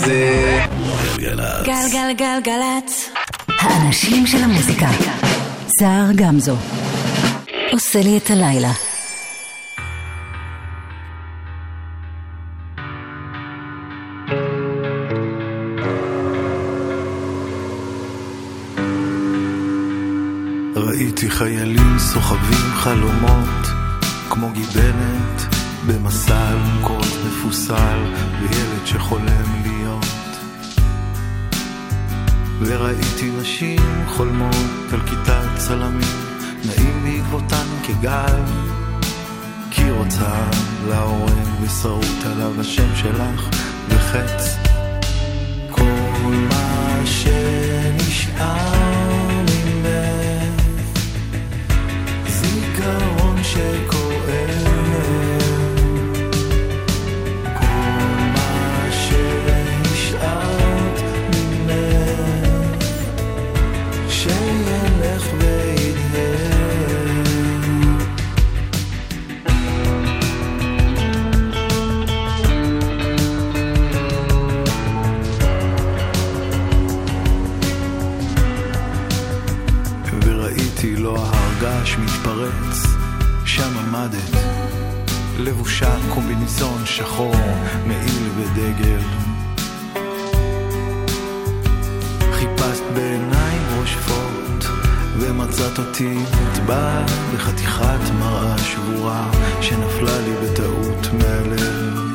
זה גלגלצ. גלגלגלגלצ. האנשים של המוזיקה. סער גמזו. עושה לי את הלילה. ראיתי חיילים סוחבים חלומות כמו גיבנת במסע אלונקות מפוסל וילד שחולם להיות וראיתי נשים חולמות על כיתת צלמים. נעים בעקבותן כגל כי רוצה להורג ושרוט עליו השם שלך וחץ שחור, מעיל ודגל. חיפשת בעיניים רושפות, ומצאת אותי נטבע בחתיכת מראה שבורה, שנפלה לי בטעות מהלב.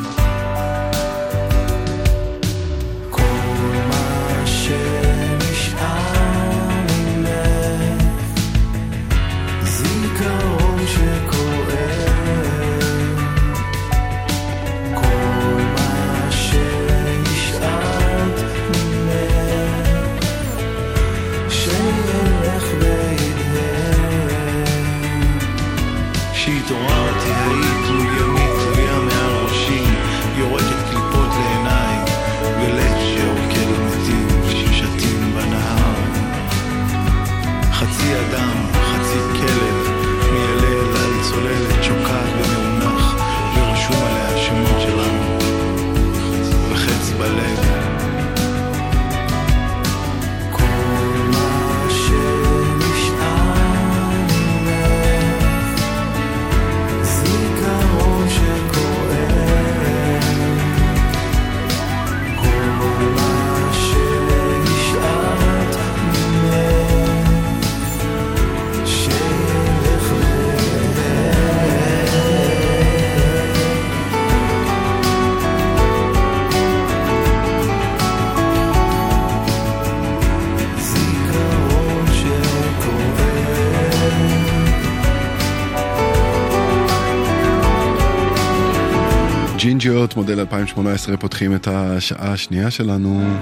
ג'ינג'יות, מודל 2018, פותחים את השעה השנייה שלנו.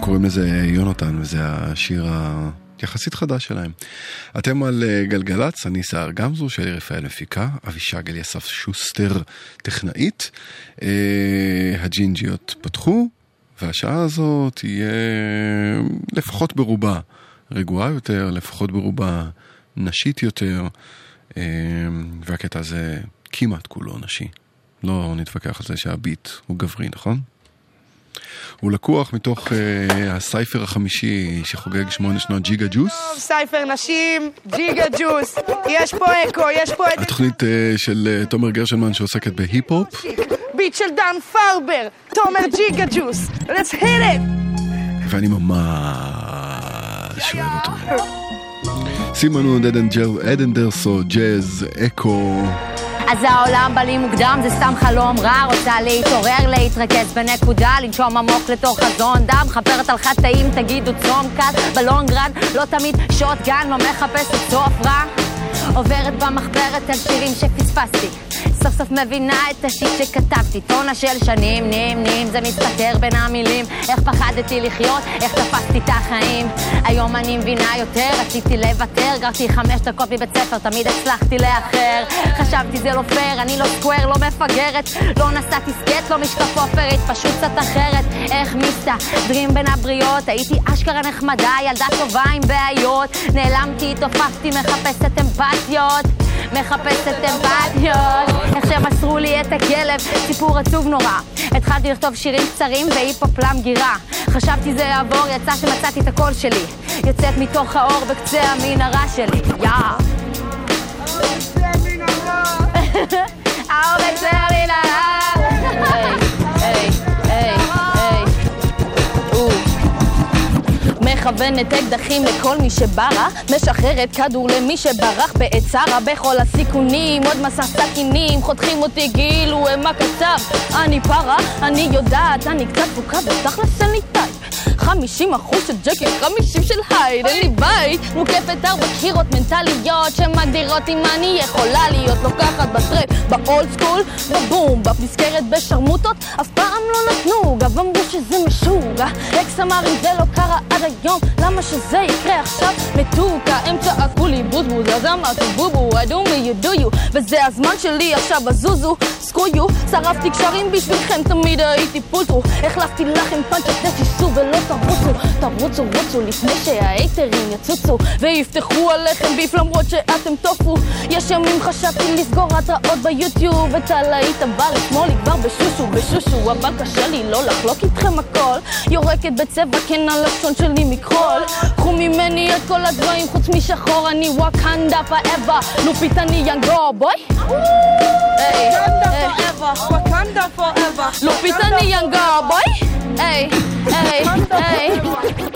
קוראים לזה יונתן, וזה השיר היחסית חדש שלהם. אתם על אה, גלגלצ, אני סער גמזו, שלי רפאל מפיקה, אבישג אליסף שוסטר טכנאית. אה, הג'ינג'יות פתחו, והשעה הזאת תהיה לפחות ברובה רגועה יותר, לפחות ברובה נשית יותר, אה, והקטע הזה כמעט כולו נשי. לא נתווכח על זה שהביט הוא גברי, נכון? הוא לקוח מתוך uh, ה cypher החמישי שחוגג שמונה שנות ג'יגה ג'וס. cypher נשים, ג'יגה ג'וס, יש פה אקו, יש פה את התוכנית uh, של uh, תומר גרשנמן שעוסקת בהיפ-הופ. ביט של דן פרבר, תומר ג'יגה ג'וס, let's hit it! ואני ממש אוהב אותו. סימנו אדנדרסו, ג'אז, אקו. אז העולם בא לי מוקדם, זה סתם חלום רע, רוצה להתעורר, להתרכז בנקודה, לנשום עמוק לתוך חזון דם, חפרת על חטאים, תגידו צום קל, בלונגרן, לא תמיד שוטגן, לא מחפשת סוף רע. עוברת במחברת על שירים שפספסתי סוף סוף מבינה את השיט שכתבתי. טונה של שנים נמנים זה מסתתר בין המילים. איך פחדתי לחיות, איך תפסתי את החיים. היום אני מבינה יותר, רציתי לוותר. גרתי חמש דקות מבית ספר, תמיד הצלחתי לאחר. חשבתי זה לא פייר, אני לא סקוואר, לא מפגרת. לא נסעתי סקט, לא משקף אופרית פשוט קצת אחרת. איך מסתדרים בין הבריות. הייתי אשכרה נחמדה, ילדה טובה עם בעיות. נעלמתי, תופפתי, מחפשת אמפתיות מחפשת אמפתיות איך שמסרו לי את הכלב, סיפור עצוב נורא התחלתי לכתוב שירים קצרים והיפ-הופ למגירה. חשבתי זה יעבור, יצא שמצאתי את הקול שלי. יוצאת מתוך האור בקצה המנהרה שלי. יא! האור בקצה המנהרה! מכוונת אקדחים לכל מי שברח, משחררת כדור למי שברח בעת צרה בכל הסיכונים, עוד מסע סכינים, חותכים אותי כאילו הם הכתב. אני פרה, אני יודעת, אני קצת דפוקה בתכלס אין לי type. 50 אחוז של ג'קיל, 50 של הייד, אין לי בית. מוקפת ארבע קירות מנטליות שמגדירות אם אני יכולה להיות לוקחת ב trap, ב old school, ב boom bap נזכרת בשרמוטות, אף פעם לא נתנו, גם אמרו שזה משוגע. אקס אמר אם זה לא קרה עד היום, למה שזה יקרה עכשיו? מתוקה, הם צעקו לי בוזבוז, אז אמרתי בובו, I do me you do you, וזה הזמן שלי עכשיו, אז זוזו, screw you, שרפתי קשרים בשבילכם, תמיד הייתי פולטרו, החלפתי לכם פאנץ' כדי תיסעו ולא תרוצו, תרוצו רוצו לפני שההייטרים יצוצו, ויפתחו עליכם ביף למרות שאתם טופו. יש ימים חשבתי לסגור התראות ביוטיוב, את הלהיט הבא לשמאל לי כבר בשושו, בשושו, אבל קשה לי לא לחלוק איתכם הכל, יורקת בצבע כן הלשון שלי מכחול, קחו ממני את כל הדברים חוץ משחור, אני וואקנדה פאבה, לופית אני יאנגו בוי. היי, היי. Wakanda forever. לופית אני יאנגו בוי. היי, היי, היי.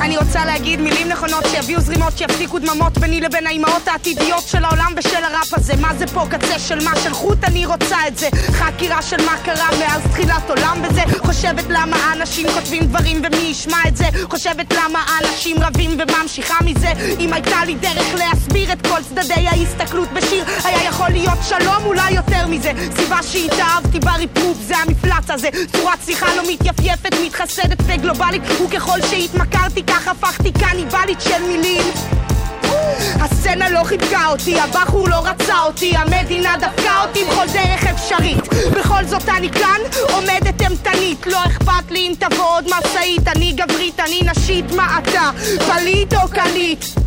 אני רוצה להגיד מילים נכונות שיביאו זרימות שיפסיקו דממות ביני לבין האימהות העתידיות של העולם ושל הראפ הזה. מה זה פה קצה של מה של חוט? אני רוצה את זה. חקירה של מה קרה מאז תחילת עולם בזה חושבת למה אנשים כותבים דברים ומי ישמע את זה? חושבת למה אנשים רבים וממשיכה מזה? אם הייתה לי דרך להסביר את כל צדדי ההסתכלות בשיר היה יכול להיות שלום אולי יותר מזה. סיבה שהתאהבתי בריפרוף זה המפלט הזה. צורת שיחה לא מתייפייפת מתחסדת וגלובלית וככל שהתמכרתי כך הפכתי קניבלית של מילים הסצנה לא חיבקה אותי, הבחור לא רצה אותי, המדינה דפקה אותי בכל דרך אפשרית. בכל זאת אני כאן, עומדת אימתנית, לא אכפת לי אם תבוא עוד משאית, אני גברית, אני נשית, מה אתה? פליט או קליט?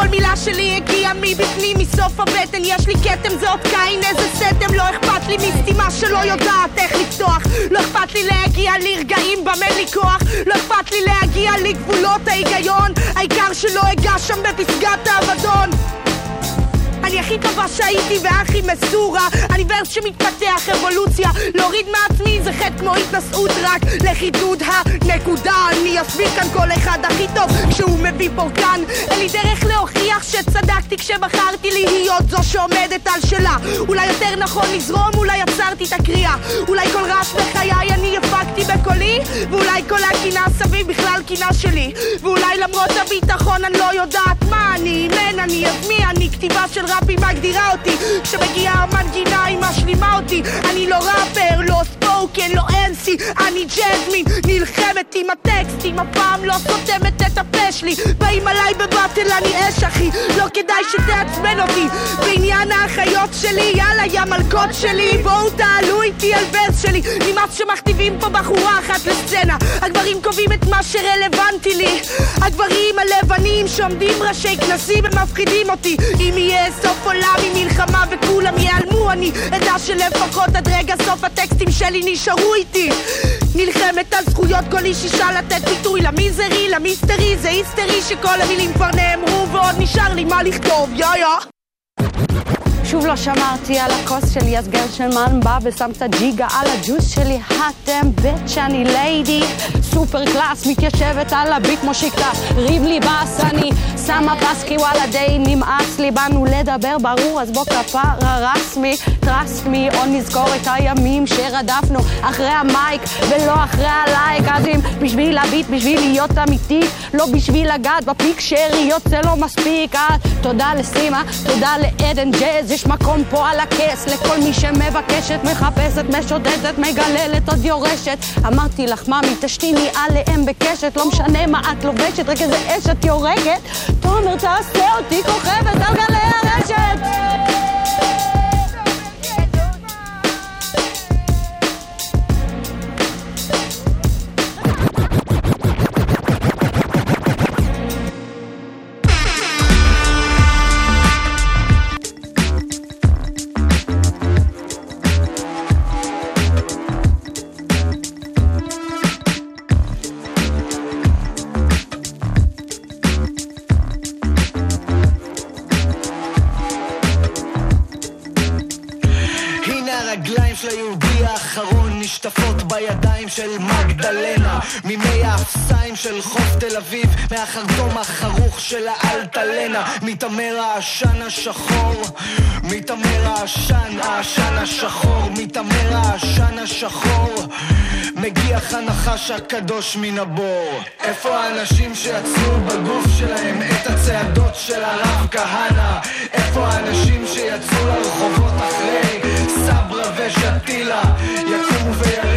כל מילה שלי הגיעה מבפנים, מסוף הבטן. יש לי כתם, זה עוד קין, איזה סתם. לא אכפת לי מסתימה שלא יודעת איך לפתוח. לא אכפת לי להגיע לרגעים במה לי כוח. לא אכפת לי להגיע לגבולות ההיגיון. העיקר שלא אגע שם בפסגת האבדון אני הכי טובה שהייתי והכי מסורה. אני ורס שמתפתח אבולוציה להוריד מעצמי זה חטא כמו התנשאות רק לחידוד הנקודה. אני אסביר כאן כל אחד הכי טוב כשהוא מביא פורקן אין לי דרך להוכיח שצדקתי כשבחרתי להיות זו שעומדת על שלה. אולי יותר נכון לזרום אולי עצרתי את הקריאה. אולי כל רעש בחיי אני הפקתי בקולי ואולי כל הקינה סביב בכלל קינה שלי. ואולי למרות הביטחון אני לא יודעת מה אני מן אני אז מי אני כתיבה של ראפי מגדירה אותי כשמגיעה המנגינה היא משלימה אותי. אני לא ראפר, לא ספוקן, לא אנסי אני ג'זמין, נלחמת עם הטקסטים אף פעם לא סותמת את הפה שלי. באים עליי בבטל אני אש אחי. לא כדאי שתעצבן אותי. בעניין האחיות שלי יאללה יא מלכות שלי. בואו תעלו איתי על ורס שלי. נמאס שמכתיבים פה בחורה אחת לסצנה. הגברים קובעים את מה שרלוונטי לי. הגברים הלבנים שעומדים ראשי כנסים הם מפחידים אותי. אם יהיה סוף עולם עם מלחמה וכולם ייעלמו. אני אדע שלפחות עד רגע סוף הטקסטים שלי נשארו איתי. נלחמת על זכויות כל איש אישה לתת ביטוי למיזרי, למיסטרי. זה היסטרי שכל המילים כבר נאמרו ועוד נשאר לי מה לכתוב. יא יא שוב לא שמרתי על הכוס שלי, אז גרשנמן בא ושם את הג'יגה על הג'וס שלי. אתם בית שאני ליידי, סופר קלאס, מתיישבת על הביט כמו שיקטה. ריב לי בס, אני שמה פס, כי וואלה די נמאס לי. באנו לדבר ברור, אז בוא כפרה רסמי, trust me, או נזכור את הימים שרדפנו אחרי המייק ולא אחרי הלייק. אז אם בשביל הביט, בשביל להיות אמיתי, לא בשביל לגעת בפיק שאריות זה לא מספיק. אז תודה לסימה, תודה לעדן ג'אז, יש מקום פה על הכס לכל מי שמבקשת, מחפשת, משודדת, מגללת, עוד יורשת. אמרתי לך, ממי, תשתיני עליהם בקשת, לא משנה מה את לובשת, רק איזה אשת יורקת. תומר, תעשה אותי כוכבת על גלי הרשת! של מגדלנה ממי האפסיים של חוף תל אביב מהחרטום החרוך של האלטלנה מתעמר העשן השחור מתעמר העשן, העשן השחור מתעמר העשן השחור מגיח הנחש הקדוש מן הבור איפה האנשים שיצרו בגוף שלהם את הצעדות של הרב כהנא? איפה האנשים שיצאו לרחובות אחרי סברה ושתילה? יקומו וירימו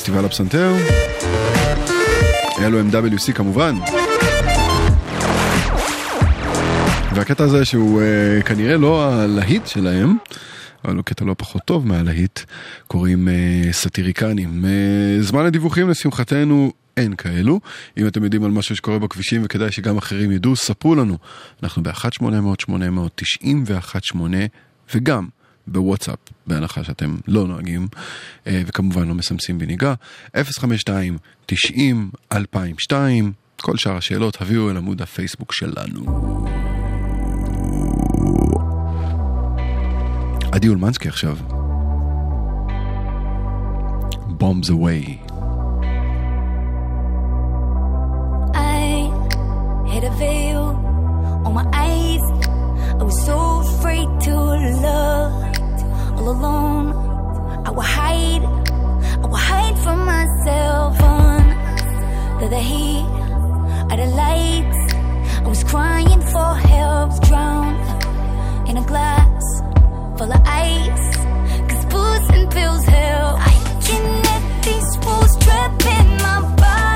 בפסטיבל הפסנתר. אלו הם WC כמובן. והקטע הזה שהוא uh, כנראה לא הלהיט שלהם, אבל הוא קטע לא פחות טוב מהלהיט, קוראים uh, סאטיריקנים. Uh, זמן הדיווחים לשמחתנו אין כאלו. אם אתם יודעים על משהו שקורה בכבישים וכדאי שגם אחרים ידעו, ספרו לנו. אנחנו ב-1-800-890-1-8 וגם בוואטסאפ, בהנחה שאתם לא נוהגים, אה, וכמובן לא מסמסים בנהיגה, 052-90-2002, כל שאר השאלות הביאו אל עמוד הפייסבוק שלנו. עדי אולמנסקי עכשיו. Bombs away. I had a veil All alone, I will hide. I will hide from myself under the heat of the lights. I was crying for help, drowned in a glass full of ice. Cause booze and pills help. I can let these walls trap in my body.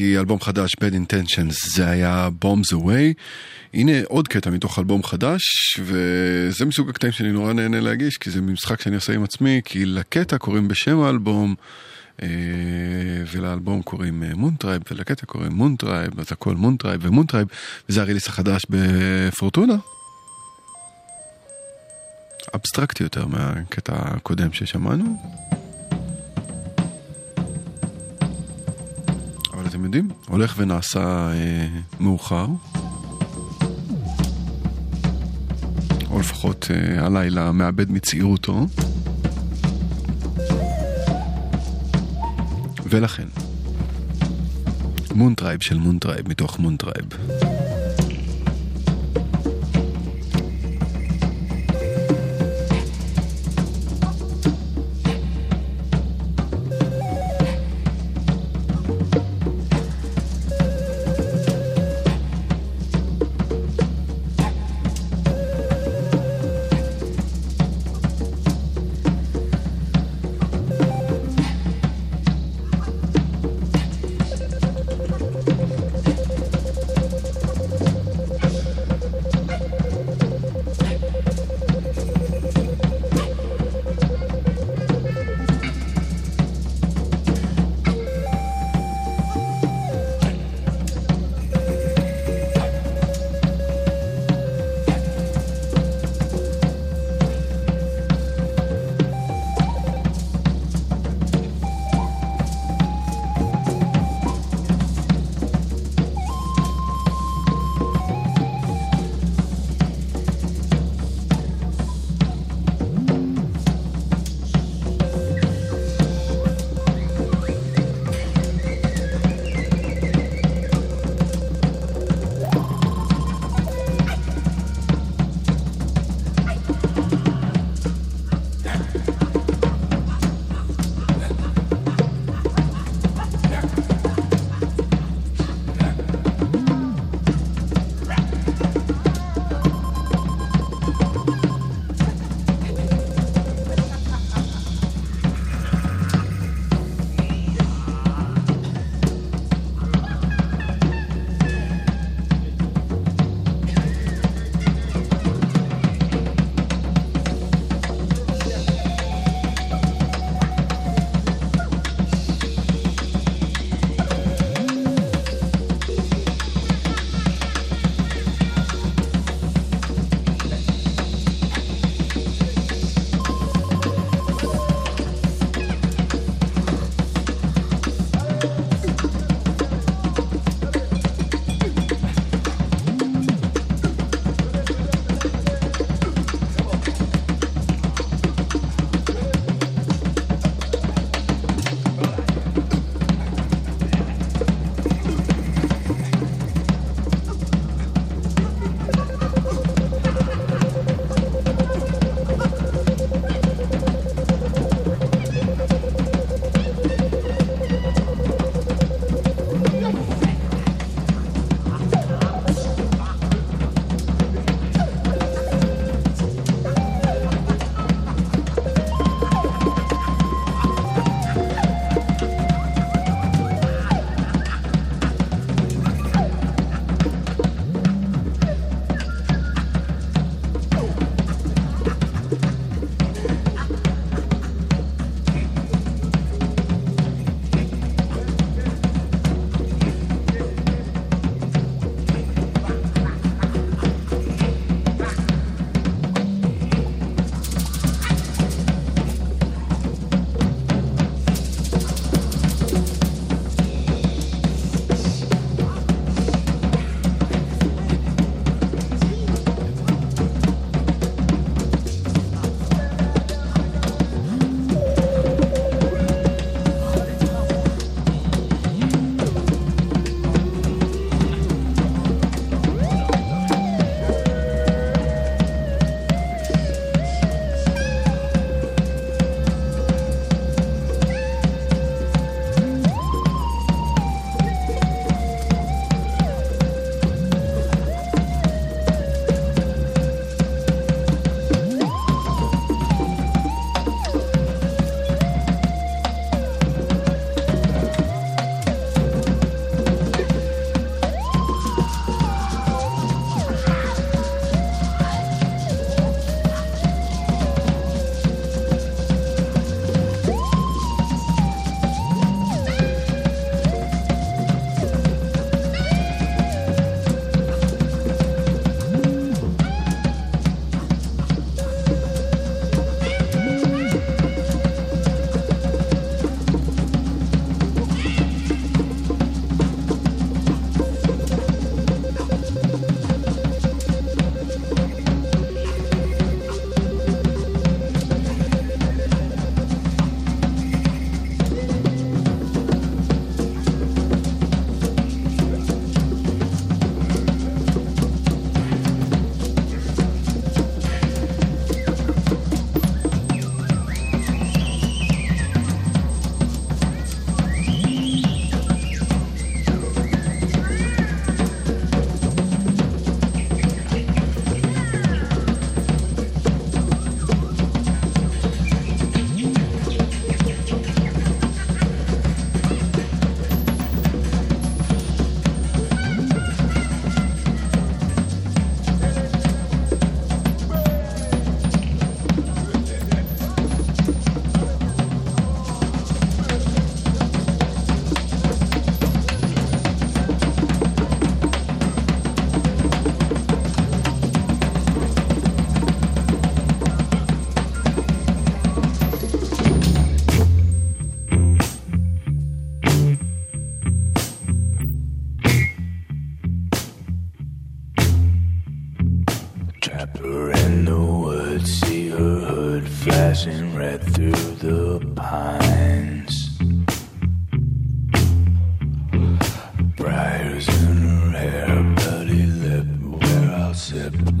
כי אלבום חדש, Bad Intentions, זה היה Bombs Away. הנה עוד קטע מתוך אלבום חדש, וזה מסוג הקטעים שאני נורא נהנה להגיש, כי זה משחק שאני עושה עם עצמי, כי לקטע קוראים בשם האלבום, אה, ולאלבום קוראים אה, מונטרייב, ולקטע קוראים מונטרייב, אז הכל מונטרייב ומונטרייב, וזה ה release החדש בפורטונה. אבסטרקטי יותר מהקטע הקודם ששמענו. אתם יודעים, הולך ונעשה אה, מאוחר. או לפחות אה, הלילה מאבד מצעירותו. ולכן, מונטרייב של מונטרייב מתוך מונטרייב.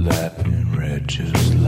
Lapping wretches.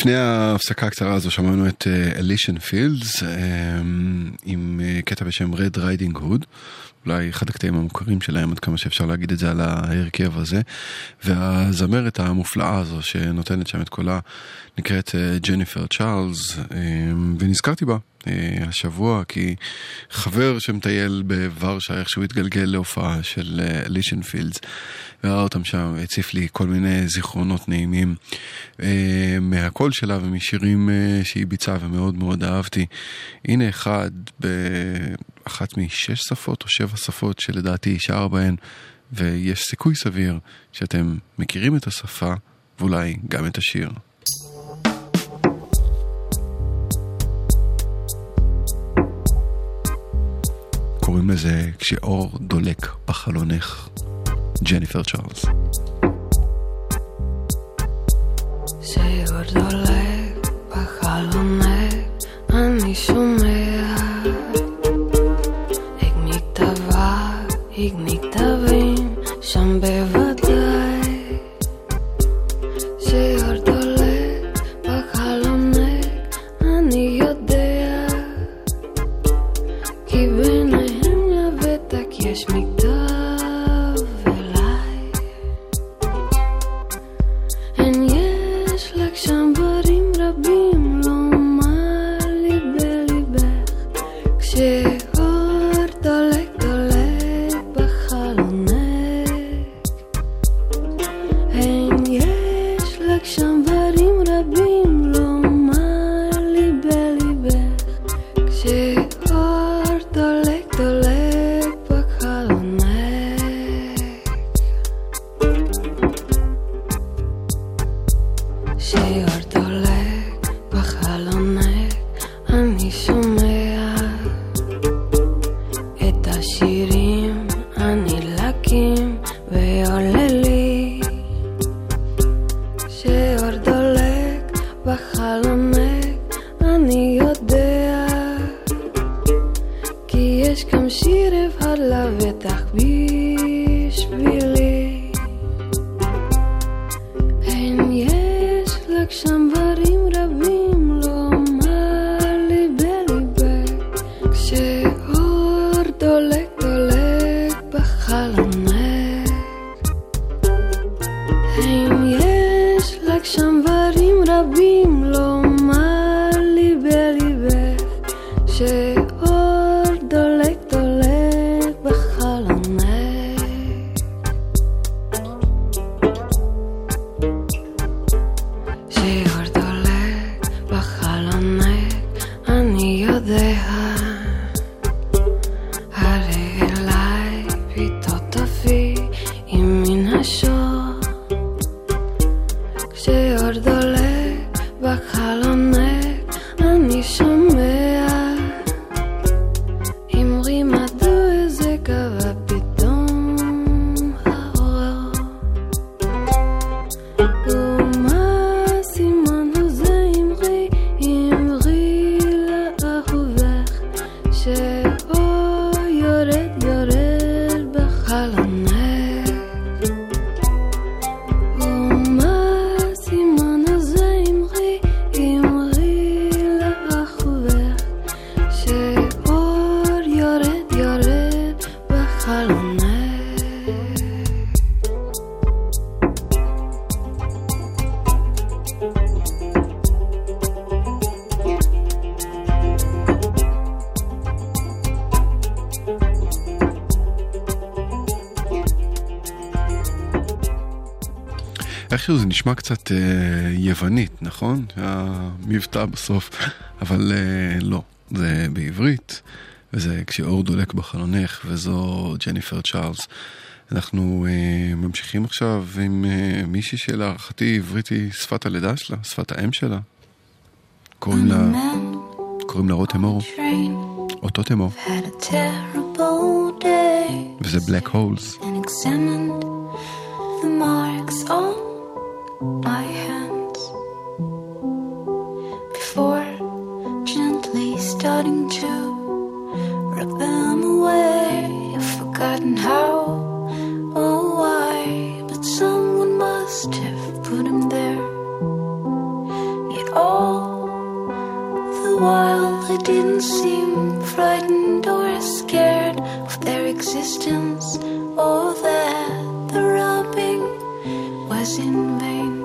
לפני ההפסקה הקצרה הזו שמענו את אלישן פילדס עם אה, קטע בשם Red Riding Hood, אולי אחד הקטעים המוכרים שלהם, עד כמה שאפשר להגיד את זה על ההרכב הזה, והזמרת המופלאה הזו שנותנת שם את קולה נקראת ג'ניפר צ'ארלס, אה, ונזכרתי בה השבוע כי חבר שמטייל בוורשה איכשהו התגלגל להופעה של אה, אלישן פילדס, וראה אותם שם, הציף לי כל מיני זיכרונות נעימים אה, מהקול שלה ומשירים אה, שהיא ביצעה ומאוד מאוד אהבתי. הנה אחד באחת משש שפות או שבע שפות שלדעתי היא שרה בהן, ויש סיכוי סביר שאתם מכירים את השפה ואולי גם את השיר. קוראים לזה כשאור דולק בחלונך, ג'ניפר צ'ארלס. שם בוודאי. שאור איכשהו זה נשמע קצת אה, יוונית, נכון? המבטא בסוף, אבל אה, לא, זה בעברית, וזה כשאור דולק בחלונך, וזו ג'ניפר צ'ארלס. אנחנו אה, ממשיכים עכשיו עם אה, מישהי שלהערכתי עברית היא שפת הלידה שלה, שפת האם שלה. קוראים לה, קוראים לה רותם אור, אותו תמור, וזה בלק הולס. the marks on my hands before gently starting to rub them away. I've forgotten how or why, but someone must have put them there. Yet all the while I didn't seem frightened or scared of their existence or that the rubbing was in vain.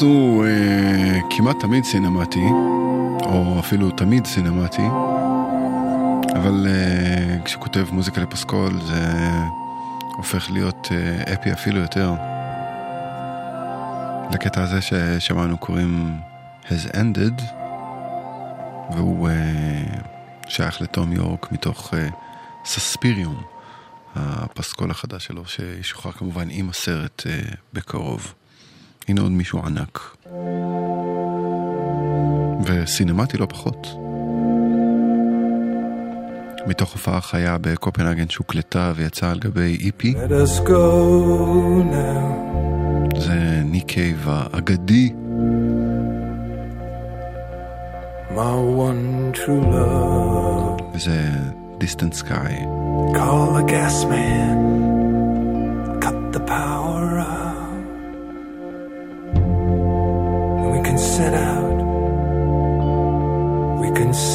הוא אה, כמעט תמיד סינמטי, או אפילו תמיד סינמטי, אבל אה, כשהוא כותב מוזיקה לפסקול זה הופך להיות אה, אפי אפילו יותר. לקטע הזה ששמענו קוראים has ended, והוא אה, שייך לתום יורק מתוך אה, סספיריום, הפסקול החדש שלו, שישוחרר כמובן עם הסרט אה, בקרוב. הנה עוד מישהו ענק. וסינמטי לא פחות. מתוך הופעה חיה בקופנהגן שהוקלטה ויצאה על גבי go now. זה ניק קייב האגדי. וזה Distant Sky. Call the gas man.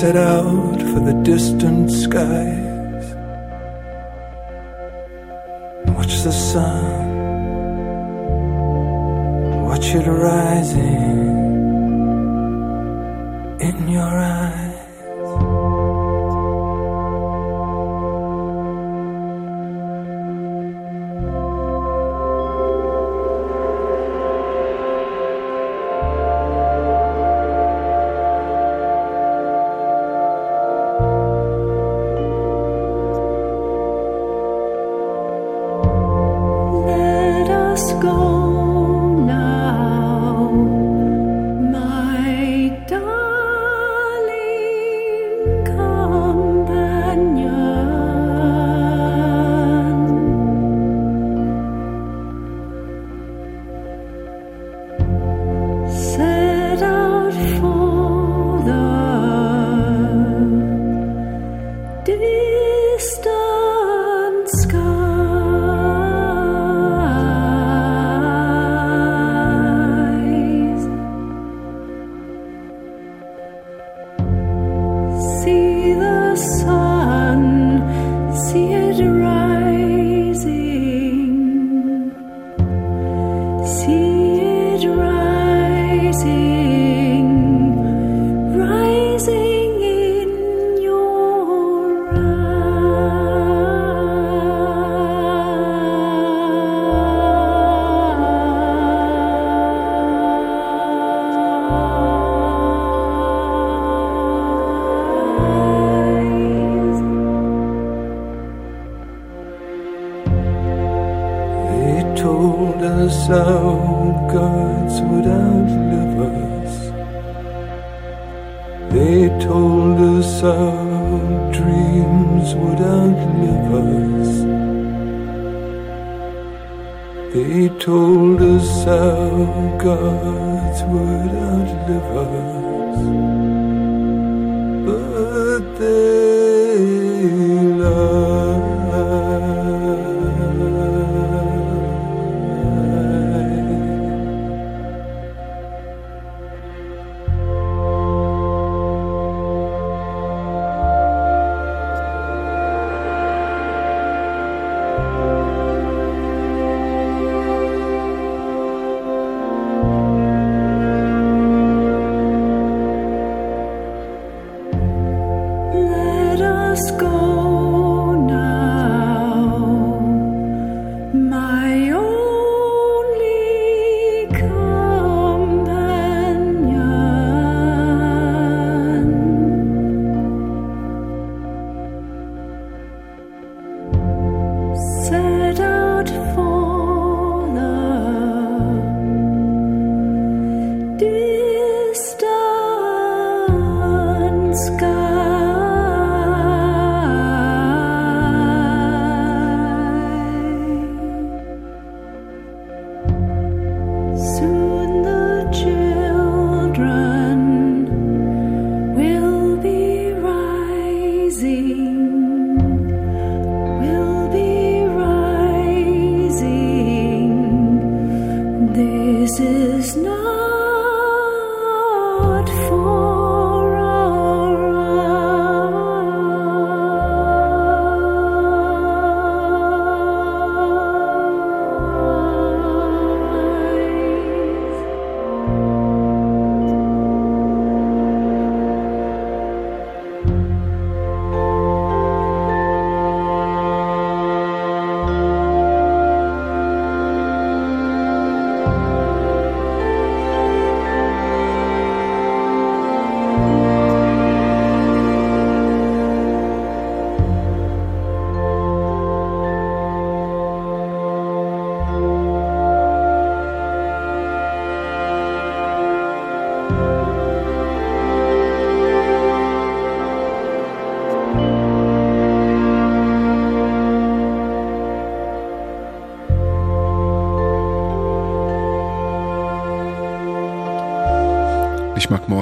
Set out for the distant skies. Watch the sun. Watch it rising in your eyes.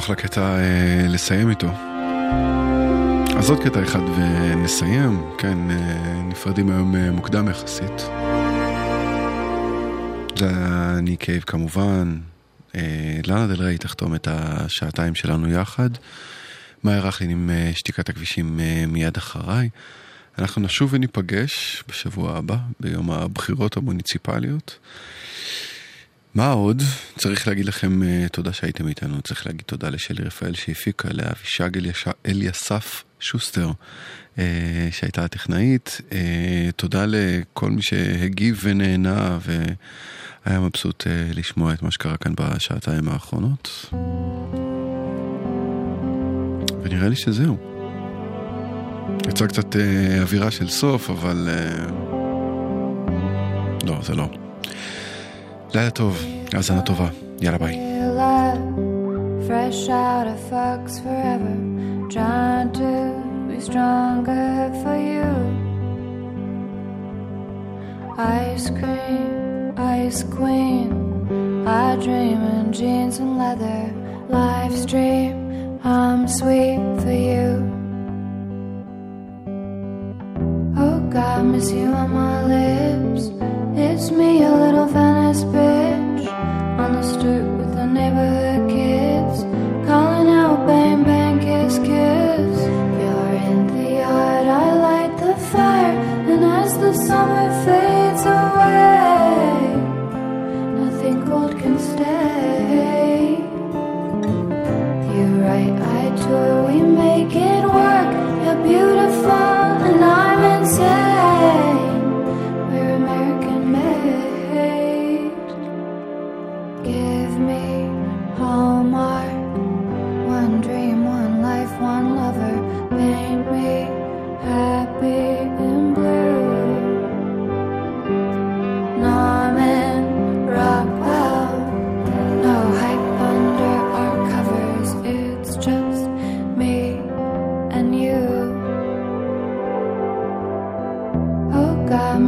אחלה קטע אה, לסיים איתו. אז עוד קטע אחד ונסיים, כן, אה, נפרדים היום אה, מוקדם יחסית. זה היה ני קייב כמובן, אה, לאנה דל ריי תחתום את השעתיים שלנו יחד. מאיה רכלין עם אה, שתיקת הכבישים אה, מיד אחריי. אנחנו נשוב וניפגש בשבוע הבא, ביום הבחירות המוניציפליות. מה עוד? צריך להגיד לכם uh, תודה שהייתם איתנו, צריך להגיד תודה לשלי רפאל שהפיקה, לאבישג אליסף שוסטר uh, שהייתה הטכנאית, uh, תודה לכל מי שהגיב ונהנה והיה מבסוט uh, לשמוע את מה שקרה כאן בשעתיים האחרונות. ונראה לי שזהו. יצא קצת uh, אווירה של סוף, אבל... Uh... לא, זה לא. לילה טוב, האזנה טובה, יאללה ביי. Fresh out of Fox forever, trying to be stronger for you. Ice cream, ice queen, I dream in jeans and leather. Live stream, I'm sweet for you. Oh God, miss you on my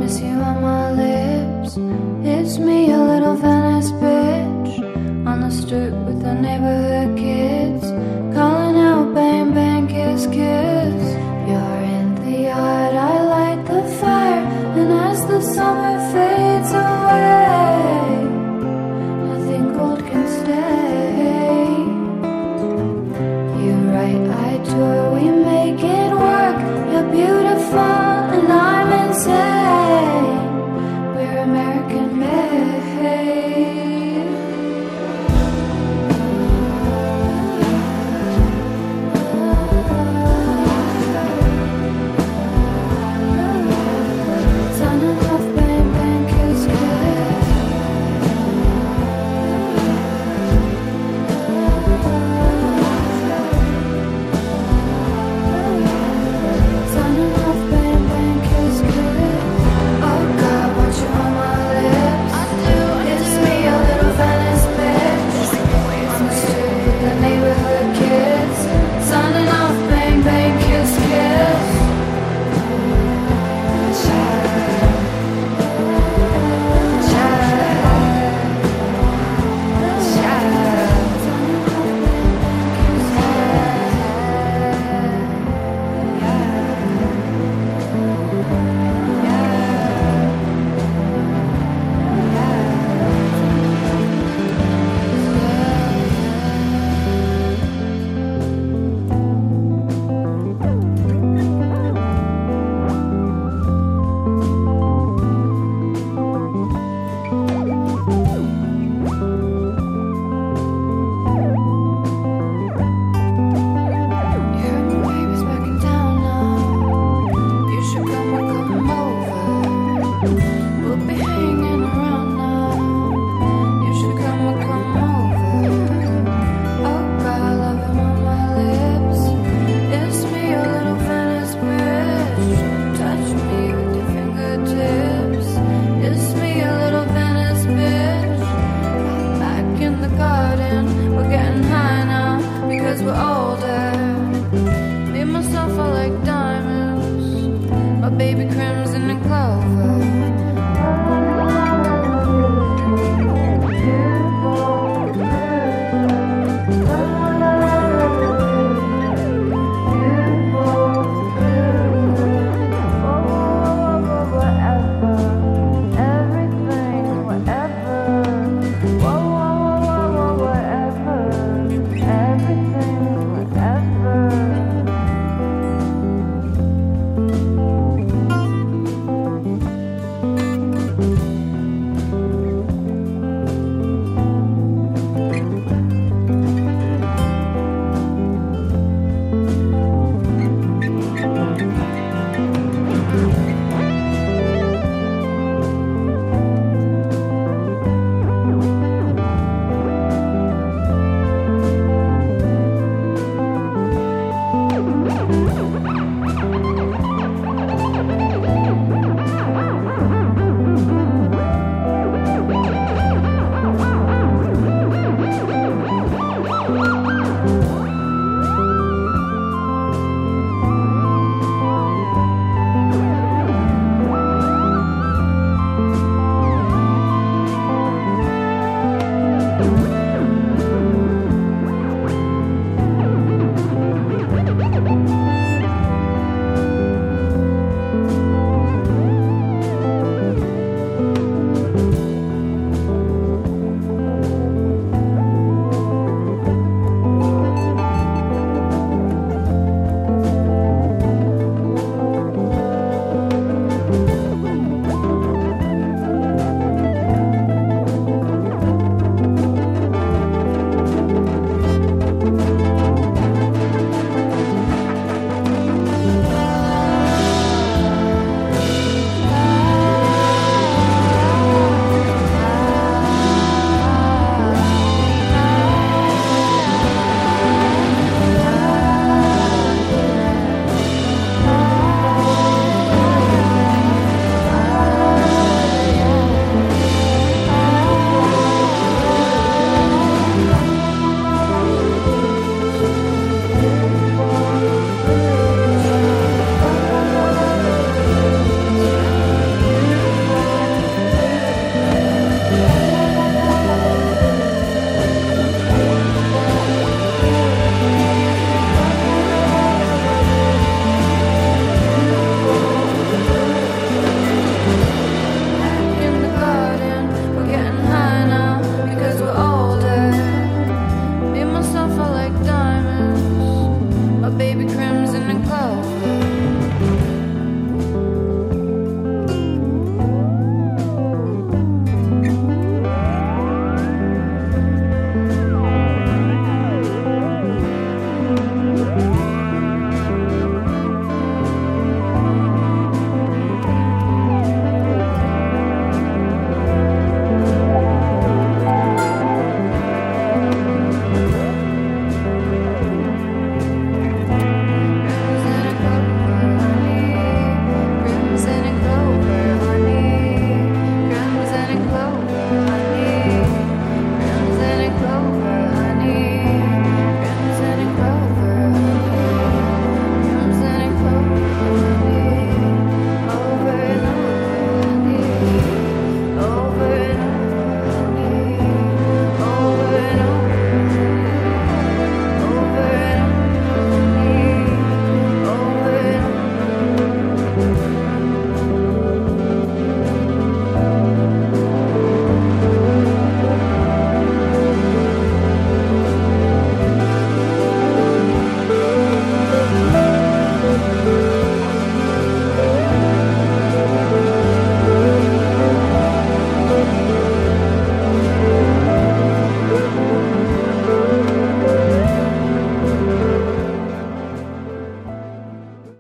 miss you on my lips. It's me, a little Venice bitch, on the stoop with the neighborhood.